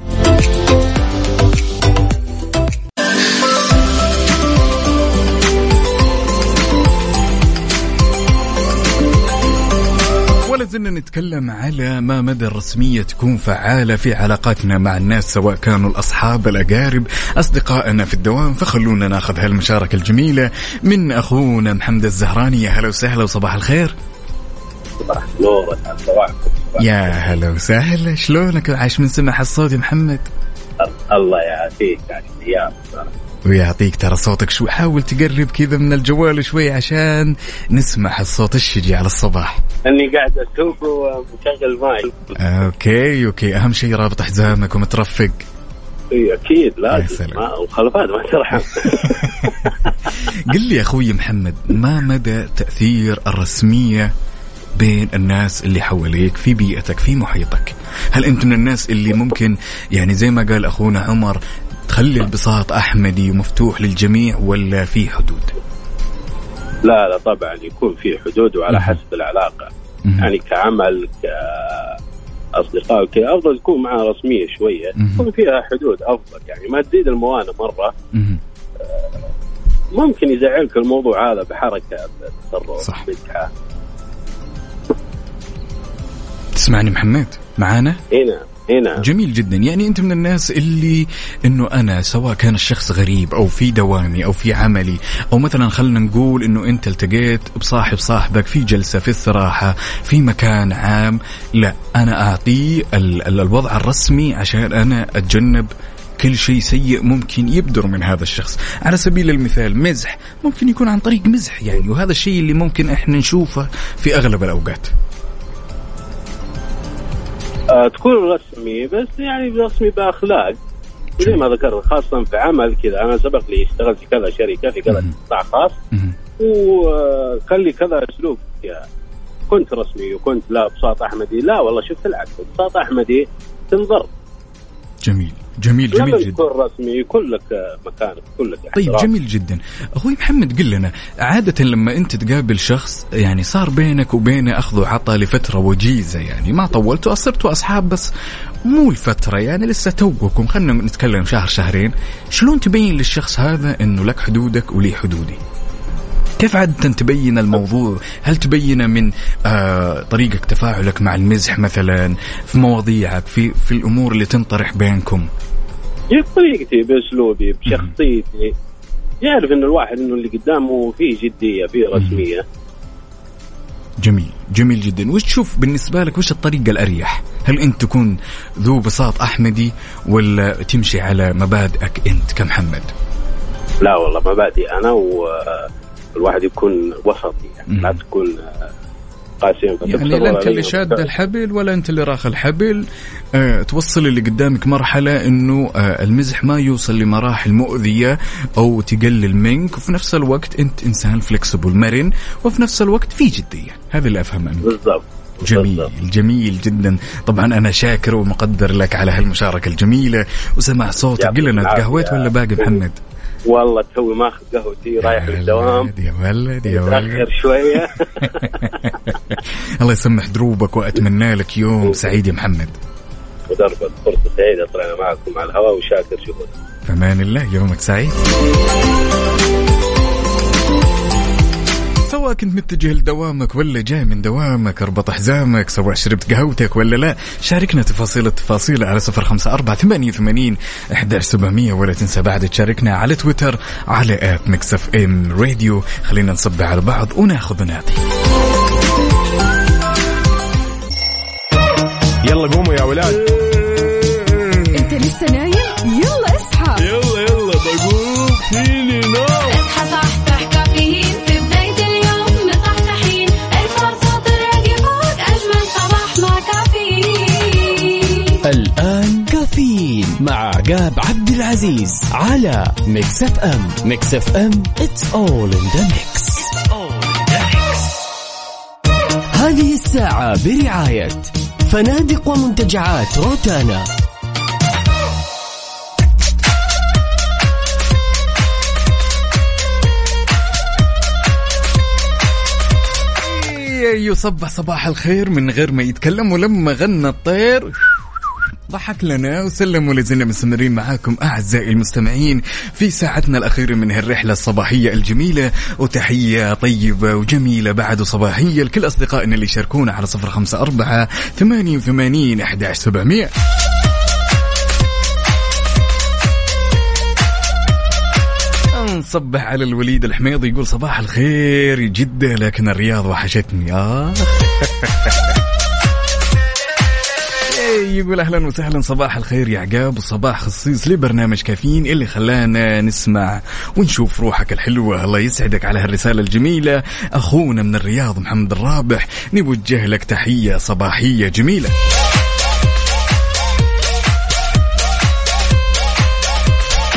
Speaker 5: ولا زلنا نتكلم على ما مدى الرسمية تكون فعالة في علاقاتنا مع الناس سواء كانوا الأصحاب الأقارب أصدقائنا في الدوام. فخلونا ناخذ هالمشاركة الجميلة من أخونا محمد الزهراني. يا هلا وسهلا وصباح الخير. يا هلا وسهلا. شلونك؟ عاش من سمع الصوت يا محمد.
Speaker 8: الله يعافيك يعني
Speaker 5: ويعطيك ترى صوتك شوي حاول تقرب كذا من الجوال شوي عشان نسمع الصوت الشجي على الصباح.
Speaker 8: أني قاعد اسوق ومشغل ماي
Speaker 5: Okay okay. أهم شيء رابط حزامك ومترفق.
Speaker 8: إي،
Speaker 5: أكيد
Speaker 8: لازم. مخالفات ما ترحم *laughs*
Speaker 5: قل لي يا أخوي محمد ما مدى تأثير الرسمية بين الناس اللي حواليك في بيئتك في محيطك؟ هل أنت من الناس اللي ممكن يعني زي ما قال أخونا عمر تخلي البساط أحمدي مفتوح للجميع ولا في حدود؟
Speaker 8: لا لا طبعا يكون في حدود وعلى حسب
Speaker 5: العلاقة.
Speaker 8: يعني كعمل كأصدقاء وكذا أفضل تكون معها رسمية
Speaker 5: شوية.
Speaker 8: يكون فيها حدود أفضل. يعني ما تزيد الموانئ مرة.
Speaker 5: مهم.
Speaker 8: ممكن يزعلك الموضوع هذا بحركة تصرف
Speaker 5: صح.
Speaker 8: مزحه
Speaker 5: تسمعني محمد؟ معانا؟
Speaker 8: هنا هنا
Speaker 5: جميل جدا. يعني أنت من الناس اللي إنه أنا سواء كان الشخص غريب أو في دوامي أو في عملي أو مثلا خلينا نقول إنه أنت التقيت بصاحب صاحبك في جلسة في استراحة في مكان عام لا أنا اعطيه ال- ال- الوضع الرسمي عشان أنا أتجنب كل شيء سيء ممكن يبدر من هذا الشخص. على سبيل المثال مزح. ممكن يكون عن طريق مزح يعني وهذا الشيء اللي ممكن إحنا نشوفه في أغلب الأوقات.
Speaker 8: آه تكون رسمي بس يعني رسمي بأخلاق. زي ما ذكرت خاصة في عمل كذا. أنا سبق لي اشتغلت في كذا شركة في كذا. قطاع خاص.
Speaker 5: مهم.
Speaker 8: وخلي كذا أسلوب. فيها كنت رسمي وكنت لا بساط أحمدي. لا والله شفت العكس بساط أحمدي تنظر
Speaker 5: جميل. جميل جميل جدا.
Speaker 8: تكون رسمي يكون لك مكانك يكون لك
Speaker 5: طيب
Speaker 8: احترام.
Speaker 5: جميل جدا. أخوي محمد قل لنا عادة لما أنت تقابل شخص يعني صار بينك وبينه أخذ وعطى لفترة وجيزة يعني ما طولتوا صرتوا أصحاب بس مو الفترة يعني لسه توكم. خلينا نتكلم شهر شهرين. شلون تبين للشخص هذا إنه لك حدودك ولي حدودي؟ كيف عادة تبين الموضوع. هل تبينه من آه طريقة تفاعلك مع المزح مثلا في مواضيعك في في الأمور اللي تنطرح بينكم؟
Speaker 8: بطريقتي بأسلوبي بشخصيتي. يعرف إن الواحد إنه اللي قدامه فيه جدية فيه رسمية.
Speaker 5: جميل جميل جدا. وش تشوف بالنسبة لك وش الطريقة الأريح؟ هل أنت تكون ذو بساط أحمدي ولا تمشي على مبادئك أنت كمحمد؟
Speaker 8: لا والله مبادئ أنا والواحد يكون وسطي يعني لا. تكون آه،
Speaker 5: يعني لا
Speaker 8: ولا
Speaker 5: أنت اللي شاد. الحبل ولا أنت اللي راخ الحبل. آه توصل اللي قدامك مرحلة أنه آه المزح ما يوصل لمراحل مؤذية أو تقلل منك. وفي نفس الوقت أنت إنسان فلكسبل مرن. وفي نفس الوقت في جدية. هذا اللي أفهم منك.
Speaker 8: بالضبط
Speaker 5: جميل. جميل جدا. طبعا أنا شاكر ومقدر لك على هالمشاركة الجميلة. وسمع صوتك.
Speaker 8: يعطيك
Speaker 5: قل لنا
Speaker 8: العافية.
Speaker 5: تقهويت ولا باقي محمد؟
Speaker 8: والله توي ماخذ قهوتي رايح للدوام.
Speaker 5: يا ولد يا ولد.
Speaker 8: شوية. *laughs*
Speaker 5: الله يسمح دروبك وأتمنى لك يوم سعيد يا محمد.
Speaker 8: ودربك فرصه سعيدة طلعنا معكم على الهواء وشاكر شغلك
Speaker 5: في أمان الله يومك سعيد. سواء كنت متجه لدوامك ولا جاي من دوامك اربط حزامك سواء شربت قهوتك ولا لا شاركنا تفاصيل التفاصيل على صفر خمسة أربعة ثمانية وثمانين أحد سبعمية ولا تنسى بعد تشاركنا على تويتر على at Mix FM Radio خلينا نصب على بعض وناخذ ونعطي
Speaker 1: يلا قوموا يا ولاد.
Speaker 4: عقاب عبد العزيز على Mix FM Mix FM it's all in the mix. هذه الساعة برعاية فنادق ومنتجعات روتانا.
Speaker 5: يصبح صباح الخير من غير ما يتكلم ولما غنى الطير. ضحك لنا وسلم ولازلنا مستمرين معاكم أعزائي المستمعين في ساعتنا الاخيره من هالرحلة الصباحية الجميلة. وتحية طيبة وجميلة بعد صباحية لكل أصدقائنا اللي يشاركونا على صفر خمسة أربعة ثمانية وثمانين احدى سبعمئه نصبح على الوليد الحميض يقول صباح الخير جدة لكن الرياض وحشتني. آه. *laughs* يقول أهلا وسهلا. صباح الخير يا عقاب وصباح خصيص لبرنامج كافيين اللي خلانا نسمع ونشوف روحك الحلوة. الله يسعدك على هالرسالة الجميلة. أخونا من الرياض محمد الرابح نوجه لك تحية صباحية جميلة.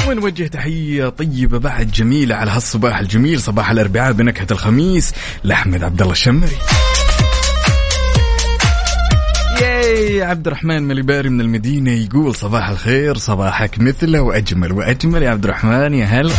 Speaker 5: ونوجه تحية طيبة بعد جميلة على هالصباح الجميل. صباح الأربعاء بنكهة الخميس لأحمد عبد الله الشمري. okay عبد الرحمن مليباري من المدينة يقول صباح الخير صباحك مثله وأجمل وأجمل. يا عبد الرحمن يا هلا.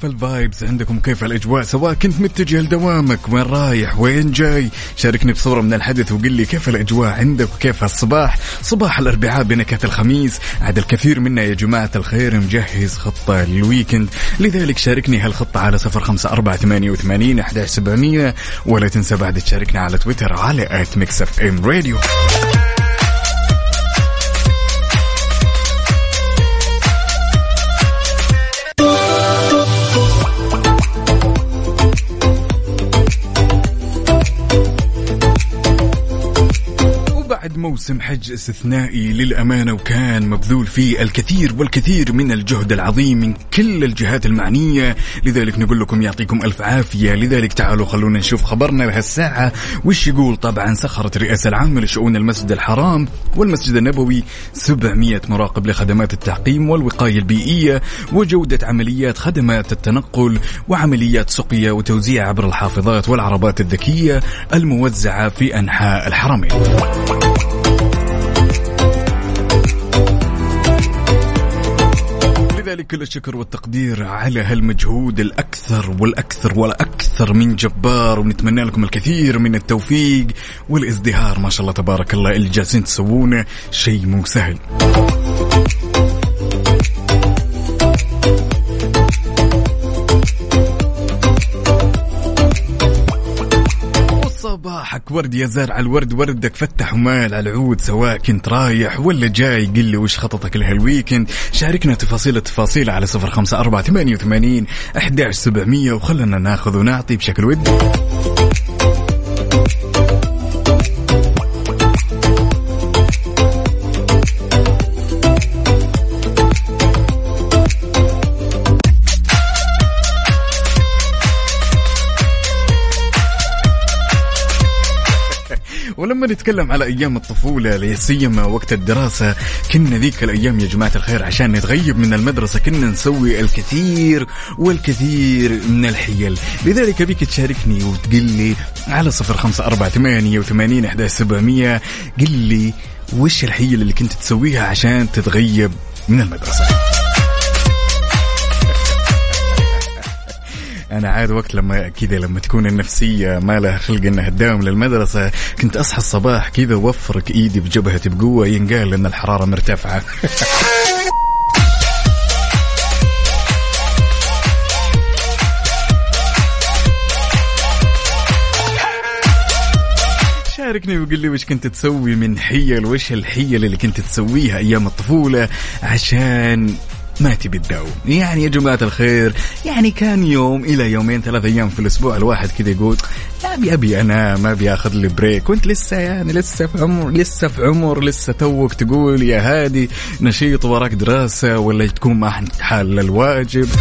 Speaker 5: كيف ال vibes عندكم؟ كيف الأجواء؟ سواء كنت متجه لدوامك وين رايح؟ وين جاي؟ شاركني بصوره من الحدث وقل لي كيف الأجواء عندك وكيف الصباح؟ صباح الأربعاء بنكهة الخميس. عاد الكثير منا يا جماعة الخير مجهز خطة لل weekend. لذلك شاركني هالخطة على صفر خمسة أربعة ثمانية وثمانين احداش سبعمئه ولا تنسى بعد تشاركنا على تويتر على at Mix FM Radio موسم حج استثنائي للأمانة وكان مبذول فيه الكثير والكثير من الجهد العظيم من كل الجهات المعنية. لذلك نقول لكم يعطيكم ألف عافية. لذلك تعالوا خلونا نشوف خبرنا لهالساعة. وش يقول؟ طبعا سخرت الرئاسة العامة لشؤون المسجد الحرام والمسجد النبوي 700 مراقب لخدمات التعقيم والوقاية البيئية وجودة عمليات خدمات التنقل وعمليات سقيا وتوزيع عبر الحافظات والعربات الذكية الموزعة في أنحاء الحرمين. لذلك كل الشكر والتقدير على هالمجهود الأكثر والأكثر والأكثر من جبار ونتمنى لكم الكثير من التوفيق والازدهار. ما شاء الله تبارك الله. اللي جالسين تسوونه شيء مو سهل. صباحك ورد يا زارع الورد وردك فتح ومال على العود سواء كنت رايح ولا جاي قل لي وش خططك لهالويكند. شاركنا تفاصيل التفاصيل على صفر خمسة أربعة ثمانية وثمانين أحداش سبعمية وخلنا ناخذ ونعطي بشكل ودي. ولما نتكلم على أيام الطفولة لا سيما وقت الدراسة. كنا ذيك الأيام يا جماعة الخير عشان نتغيب من المدرسة كنا نسوي الكثير والكثير من الحيل. لذلك ابيك تشاركني وتقول لي على صفر خمسة أربعة ثمانية وثمانين احداش سبعمئه قل لي وش الحيل اللي كنت تسويها عشان تتغيب من المدرسة؟ أنا عاد وقت لما كذا لما تكون النفسية ما لها خلق إنها تداوم للمدرسة كنت أصحى الصباح كذا وأفرك إيدي بجبهتي بقوة ينقال إن الحرارة مرتفعة. *laughs* شاركني وقل لي وش كنت تسوي من حيل وش الحيل اللي كنت تسويها أيام الطفولة عشان ما تبي تداوم يعني يا جماعة الخير يعني كان يوم إلى يومين ثلاث أيام في الأسبوع الواحد كذا يقول لا أبي أبي أنا ما أبي أخذ لي بريك وأنت لسه يعني لسه في عمر لسه في عمر لسه توك تقول يا هادي نشيط وراك دراسة ولا تكون ما حال الواجب؟ *laughs*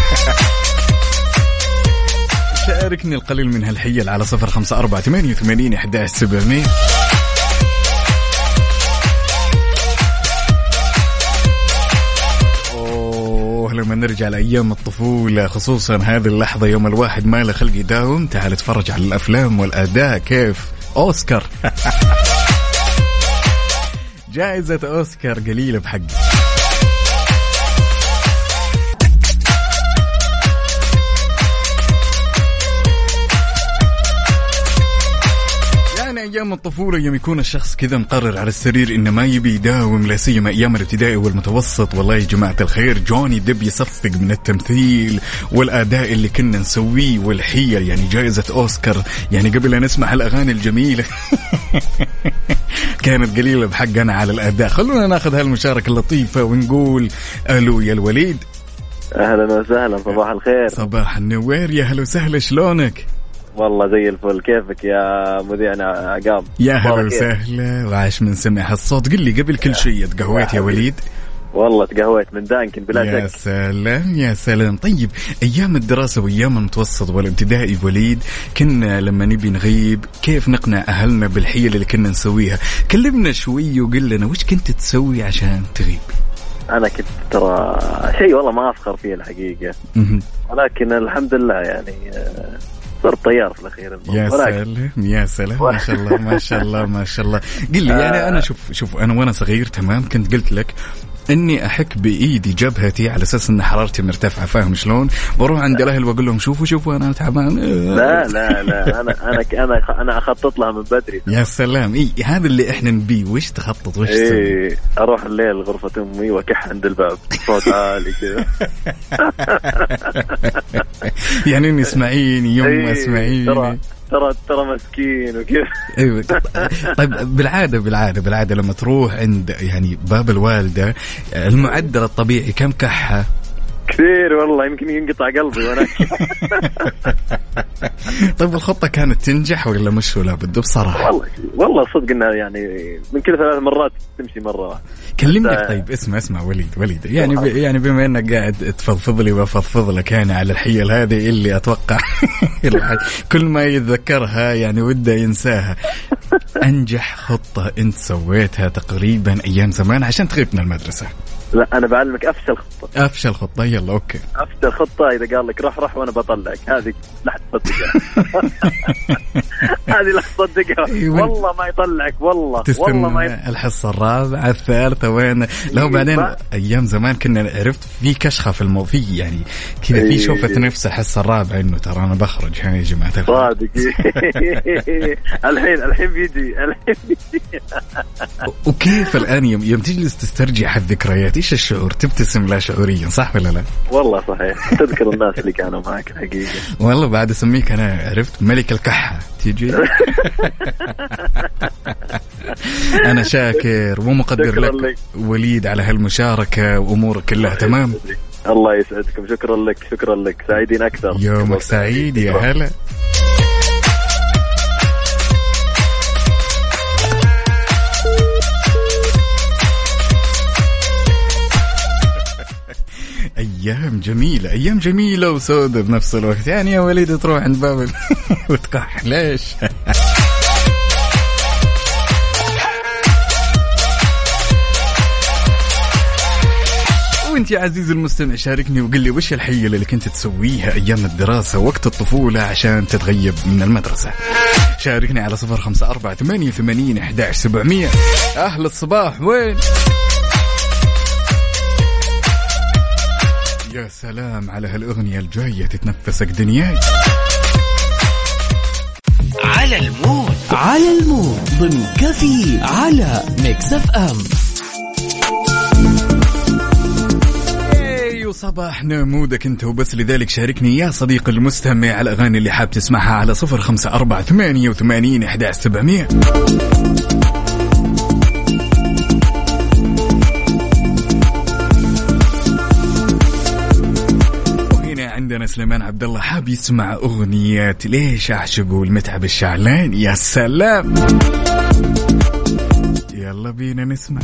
Speaker 5: شاركني القليل من هالحيل على صفر خمسة أربعة ثمانية وثمانين أحداش سبعمية. لما نرجع لأيام الطفولة خصوصا هذه اللحظة يوم الواحد ما له خلق يداوم. تعال اتفرج على الأفلام والأداء كيف. أوسكار. *laughs* جائزة أوسكار قليلة بحق أيام الطفولة يوم يكون الشخص كذا مقرر على السرير إنه ما يبي يداوم لا سيما أيام الابتدائي والمتوسط. والله يا جماعة الخير جوني دب يصفق من التمثيل والأداء اللي كنا نسويه والحيل يعني جائزة أوسكار. يعني قبل أن نسمع الأغاني الجميلة. *laughs* كانت قليلة بحقنا على الأداء. خلونا ناخذ هالمشاركة اللطيفة ونقول ألو يا الوليد.
Speaker 6: أهلا وسهلا صباح الخير.
Speaker 5: صباح النوير. يا هلا وسهلا شلونك؟
Speaker 6: والله زي الفل. كيفك يا مذيعنا عقاب
Speaker 5: يا هلا؟ وسهلا. وعاش من سمع هالصوت. قل لي قبل كل شيء تقهويت يا وليد؟
Speaker 6: والله تقهويت من دانكن بلا
Speaker 5: يا
Speaker 6: شك
Speaker 5: سلام يا سلام. طيب أيام الدراسة وأيام المتوسط والابتدائي وليد كنا لما نبي نغيب كيف نقنع أهلنا بالحيل اللي كنا نسويها؟ كلمنا شوي وقل لنا وش كنت تسوي عشان تغيب؟
Speaker 9: أنا كنت ترى شيء والله ما أفخر فيه
Speaker 5: الحقيقة.
Speaker 9: ولكن الحمد لله يعني صرت طيار في الأخير.
Speaker 5: يا سلام يا سلام. ما شاء الله ما شاء الله ما شاء الله. قل لي يعني أنا شوف شوف أنا وأنا صغير تمام كنت قلت لك إني أحك بايدي جبهتي على أساس إن حرارتي مرتفعة فاهم شلون؟ بروح عند الأهل وأقول لهم شوفوا شوفوا أنا تعبان.
Speaker 9: لا لا لا أنا أنا أنا أنا أخطط لها من بدري.
Speaker 5: يا سلام. إي هذا اللي إحنا نبيه. وش تخطط؟ وش تسوي؟
Speaker 9: إيه أروح الليل غرفة أمي وأكح عند الباب. صوت عالي كذا. *laughs*
Speaker 5: يعني إني اسمعيني
Speaker 9: إيه، ترى
Speaker 5: اسمعيني
Speaker 9: ترى ترى مسكين وكذا
Speaker 5: أيوه طيب بالعاده بالعاده بالعادة لما تروح عند يعني باب الوالدة المعدل الطبيعي كم كحة؟
Speaker 9: كثير والله يمكن ينقطع قلبي وأنا. *laughs*
Speaker 5: طيب الخطة كانت تنجح ولا مش ولا بده بصراحة؟
Speaker 9: والله والله صدق إنها يعني من كل ثلاث مرات تمشي مرة واحدة.
Speaker 5: كلمني
Speaker 9: حتى-
Speaker 5: طيب اسمع اسمع وليد وليد. يعني ب يعني بما إنك قاعد تفضفض لي وأفضفض لك يعني على الحيل هذه اللي أتوقع *laughs* كل ما يتذكرها يعني وده ينساها. أنجح خطة أنت سويتها تقريبا أيام زمان عشان تغيب من المدرسة.
Speaker 9: لا أنا بعلمك أفشل خطة.
Speaker 5: أفشل خطة يلا أوكي.
Speaker 9: أفشل خطة إذا قال لك رح رح وأنا بطلعك. هذه لا تصدقها *laughs* هذه لا تصدقها
Speaker 5: أيوة.
Speaker 9: والله ما يطلعك والله والله ما يطلعك
Speaker 5: الحصة الرابعة الثالثة وين؟ لا
Speaker 9: إيه،
Speaker 5: بعدين أيام زمان كنا عرفت في كشخة في الموضوع يعني كذا في
Speaker 9: إيه.
Speaker 5: شوفه نفس الحصة الرابعة إنه ترى أنا بخرج. ها يا جماعة
Speaker 9: صادق. *laughs* الحين الحين بيجي الحين بيجي.
Speaker 5: وكيف الآن يوم, تجلس تسترجع هالذكريات؟ إيش الشعور؟ تبتسم لا شعوريا صح ولا لا؟
Speaker 9: والله صحيح. تذكر الناس اللي كانوا معك الحقيقة
Speaker 5: والله بعد أسميك أنا عرفت ملك الكحة تيجي؟ *laughs* أنا شاكر ومقدر لك.
Speaker 9: لك.
Speaker 5: وليد على هالمشاركة وأمورك كلها تمام؟
Speaker 9: الله يسعدكم. شكرا لك شكرا لك. سعيدين أكثر.
Speaker 5: يومك سعيد يا هلا. أيام جميلة أيام جميلة وسودة بنفس الوقت. يعني يا وليد تروح عند باب *laughs* وتكح ليش؟ *laughs* وانت يا عزيزي المستمع شاركني وقل لي وش الحيلة اللي كنت تسويها أيام الدراسة وقت الطفولة عشان تتغيب من المدرسة؟ شاركني على صفر خمسة أربعة ثمانية وثمانين أحداش سبعمية. أهل الصباح وين؟ يا سلام على هالأغنية الجاية تتنفسك دنياي.
Speaker 4: على ال mood. على ال mood. ضمن كفي على Mix FM.
Speaker 5: أيوه صباحنا mood ك انت وبس. لذلك شاركني يا صديقي المستمع على الأغاني اللي حاب تسمعها على صفر خمسة أربعة ثمانية وثمانين أحداش سبعمية. عندنا سليمان عبد الله حاب يسمع اغنية ليش اعشقه لمتعب الشعلان؟ يا سلام. يلا بينا نسمع.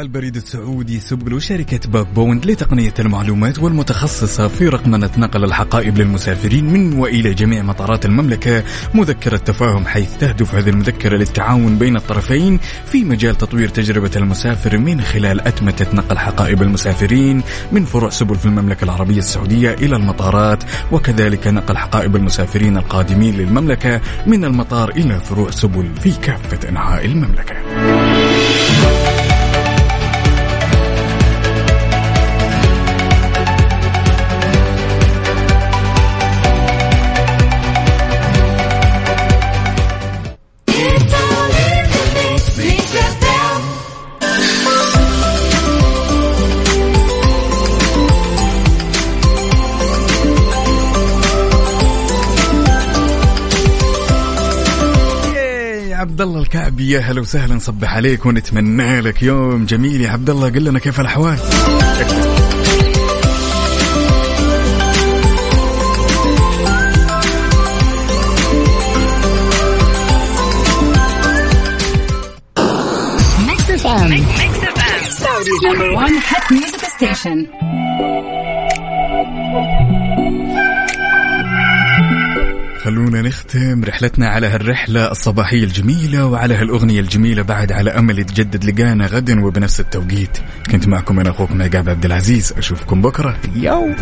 Speaker 5: البريد السعودي سبل شركة باك بوند لتقنية المعلومات والمتخصصة في رقمنة نقل الحقائب للمسافرين من وإلى جميع مطارات المملكة. مذكرة تفاهم حيث تهدف هذه المذكرة للتعاون بين الطرفين في مجال تطوير تجربة المسافر من خلال أتمتة نقل حقائب المسافرين من فروع سبل في المملكة العربية السعودية إلى المطارات وكذلك نقل حقائب المسافرين القادمين للمملكة من المطار إلى فروع سبل في كافة أنحاء المملكة. عبد الله الكعبي. يا هلا وسهلا نصبح عليك ونتمنى لك يوم جميل. يا عبد الله قل لنا كيف
Speaker 10: الأحوال؟ Number one hit music station.
Speaker 5: نختم رحلتنا على هالرحلة الصباحية الجميلة وعلى هالأغنية الجميلة بعد على أمل يتجدد لقانا غدا وبنفس التوقيت. كنت معكم أنا أخوكم عقاب عبد العزيز. أشوفكم بكرة. يو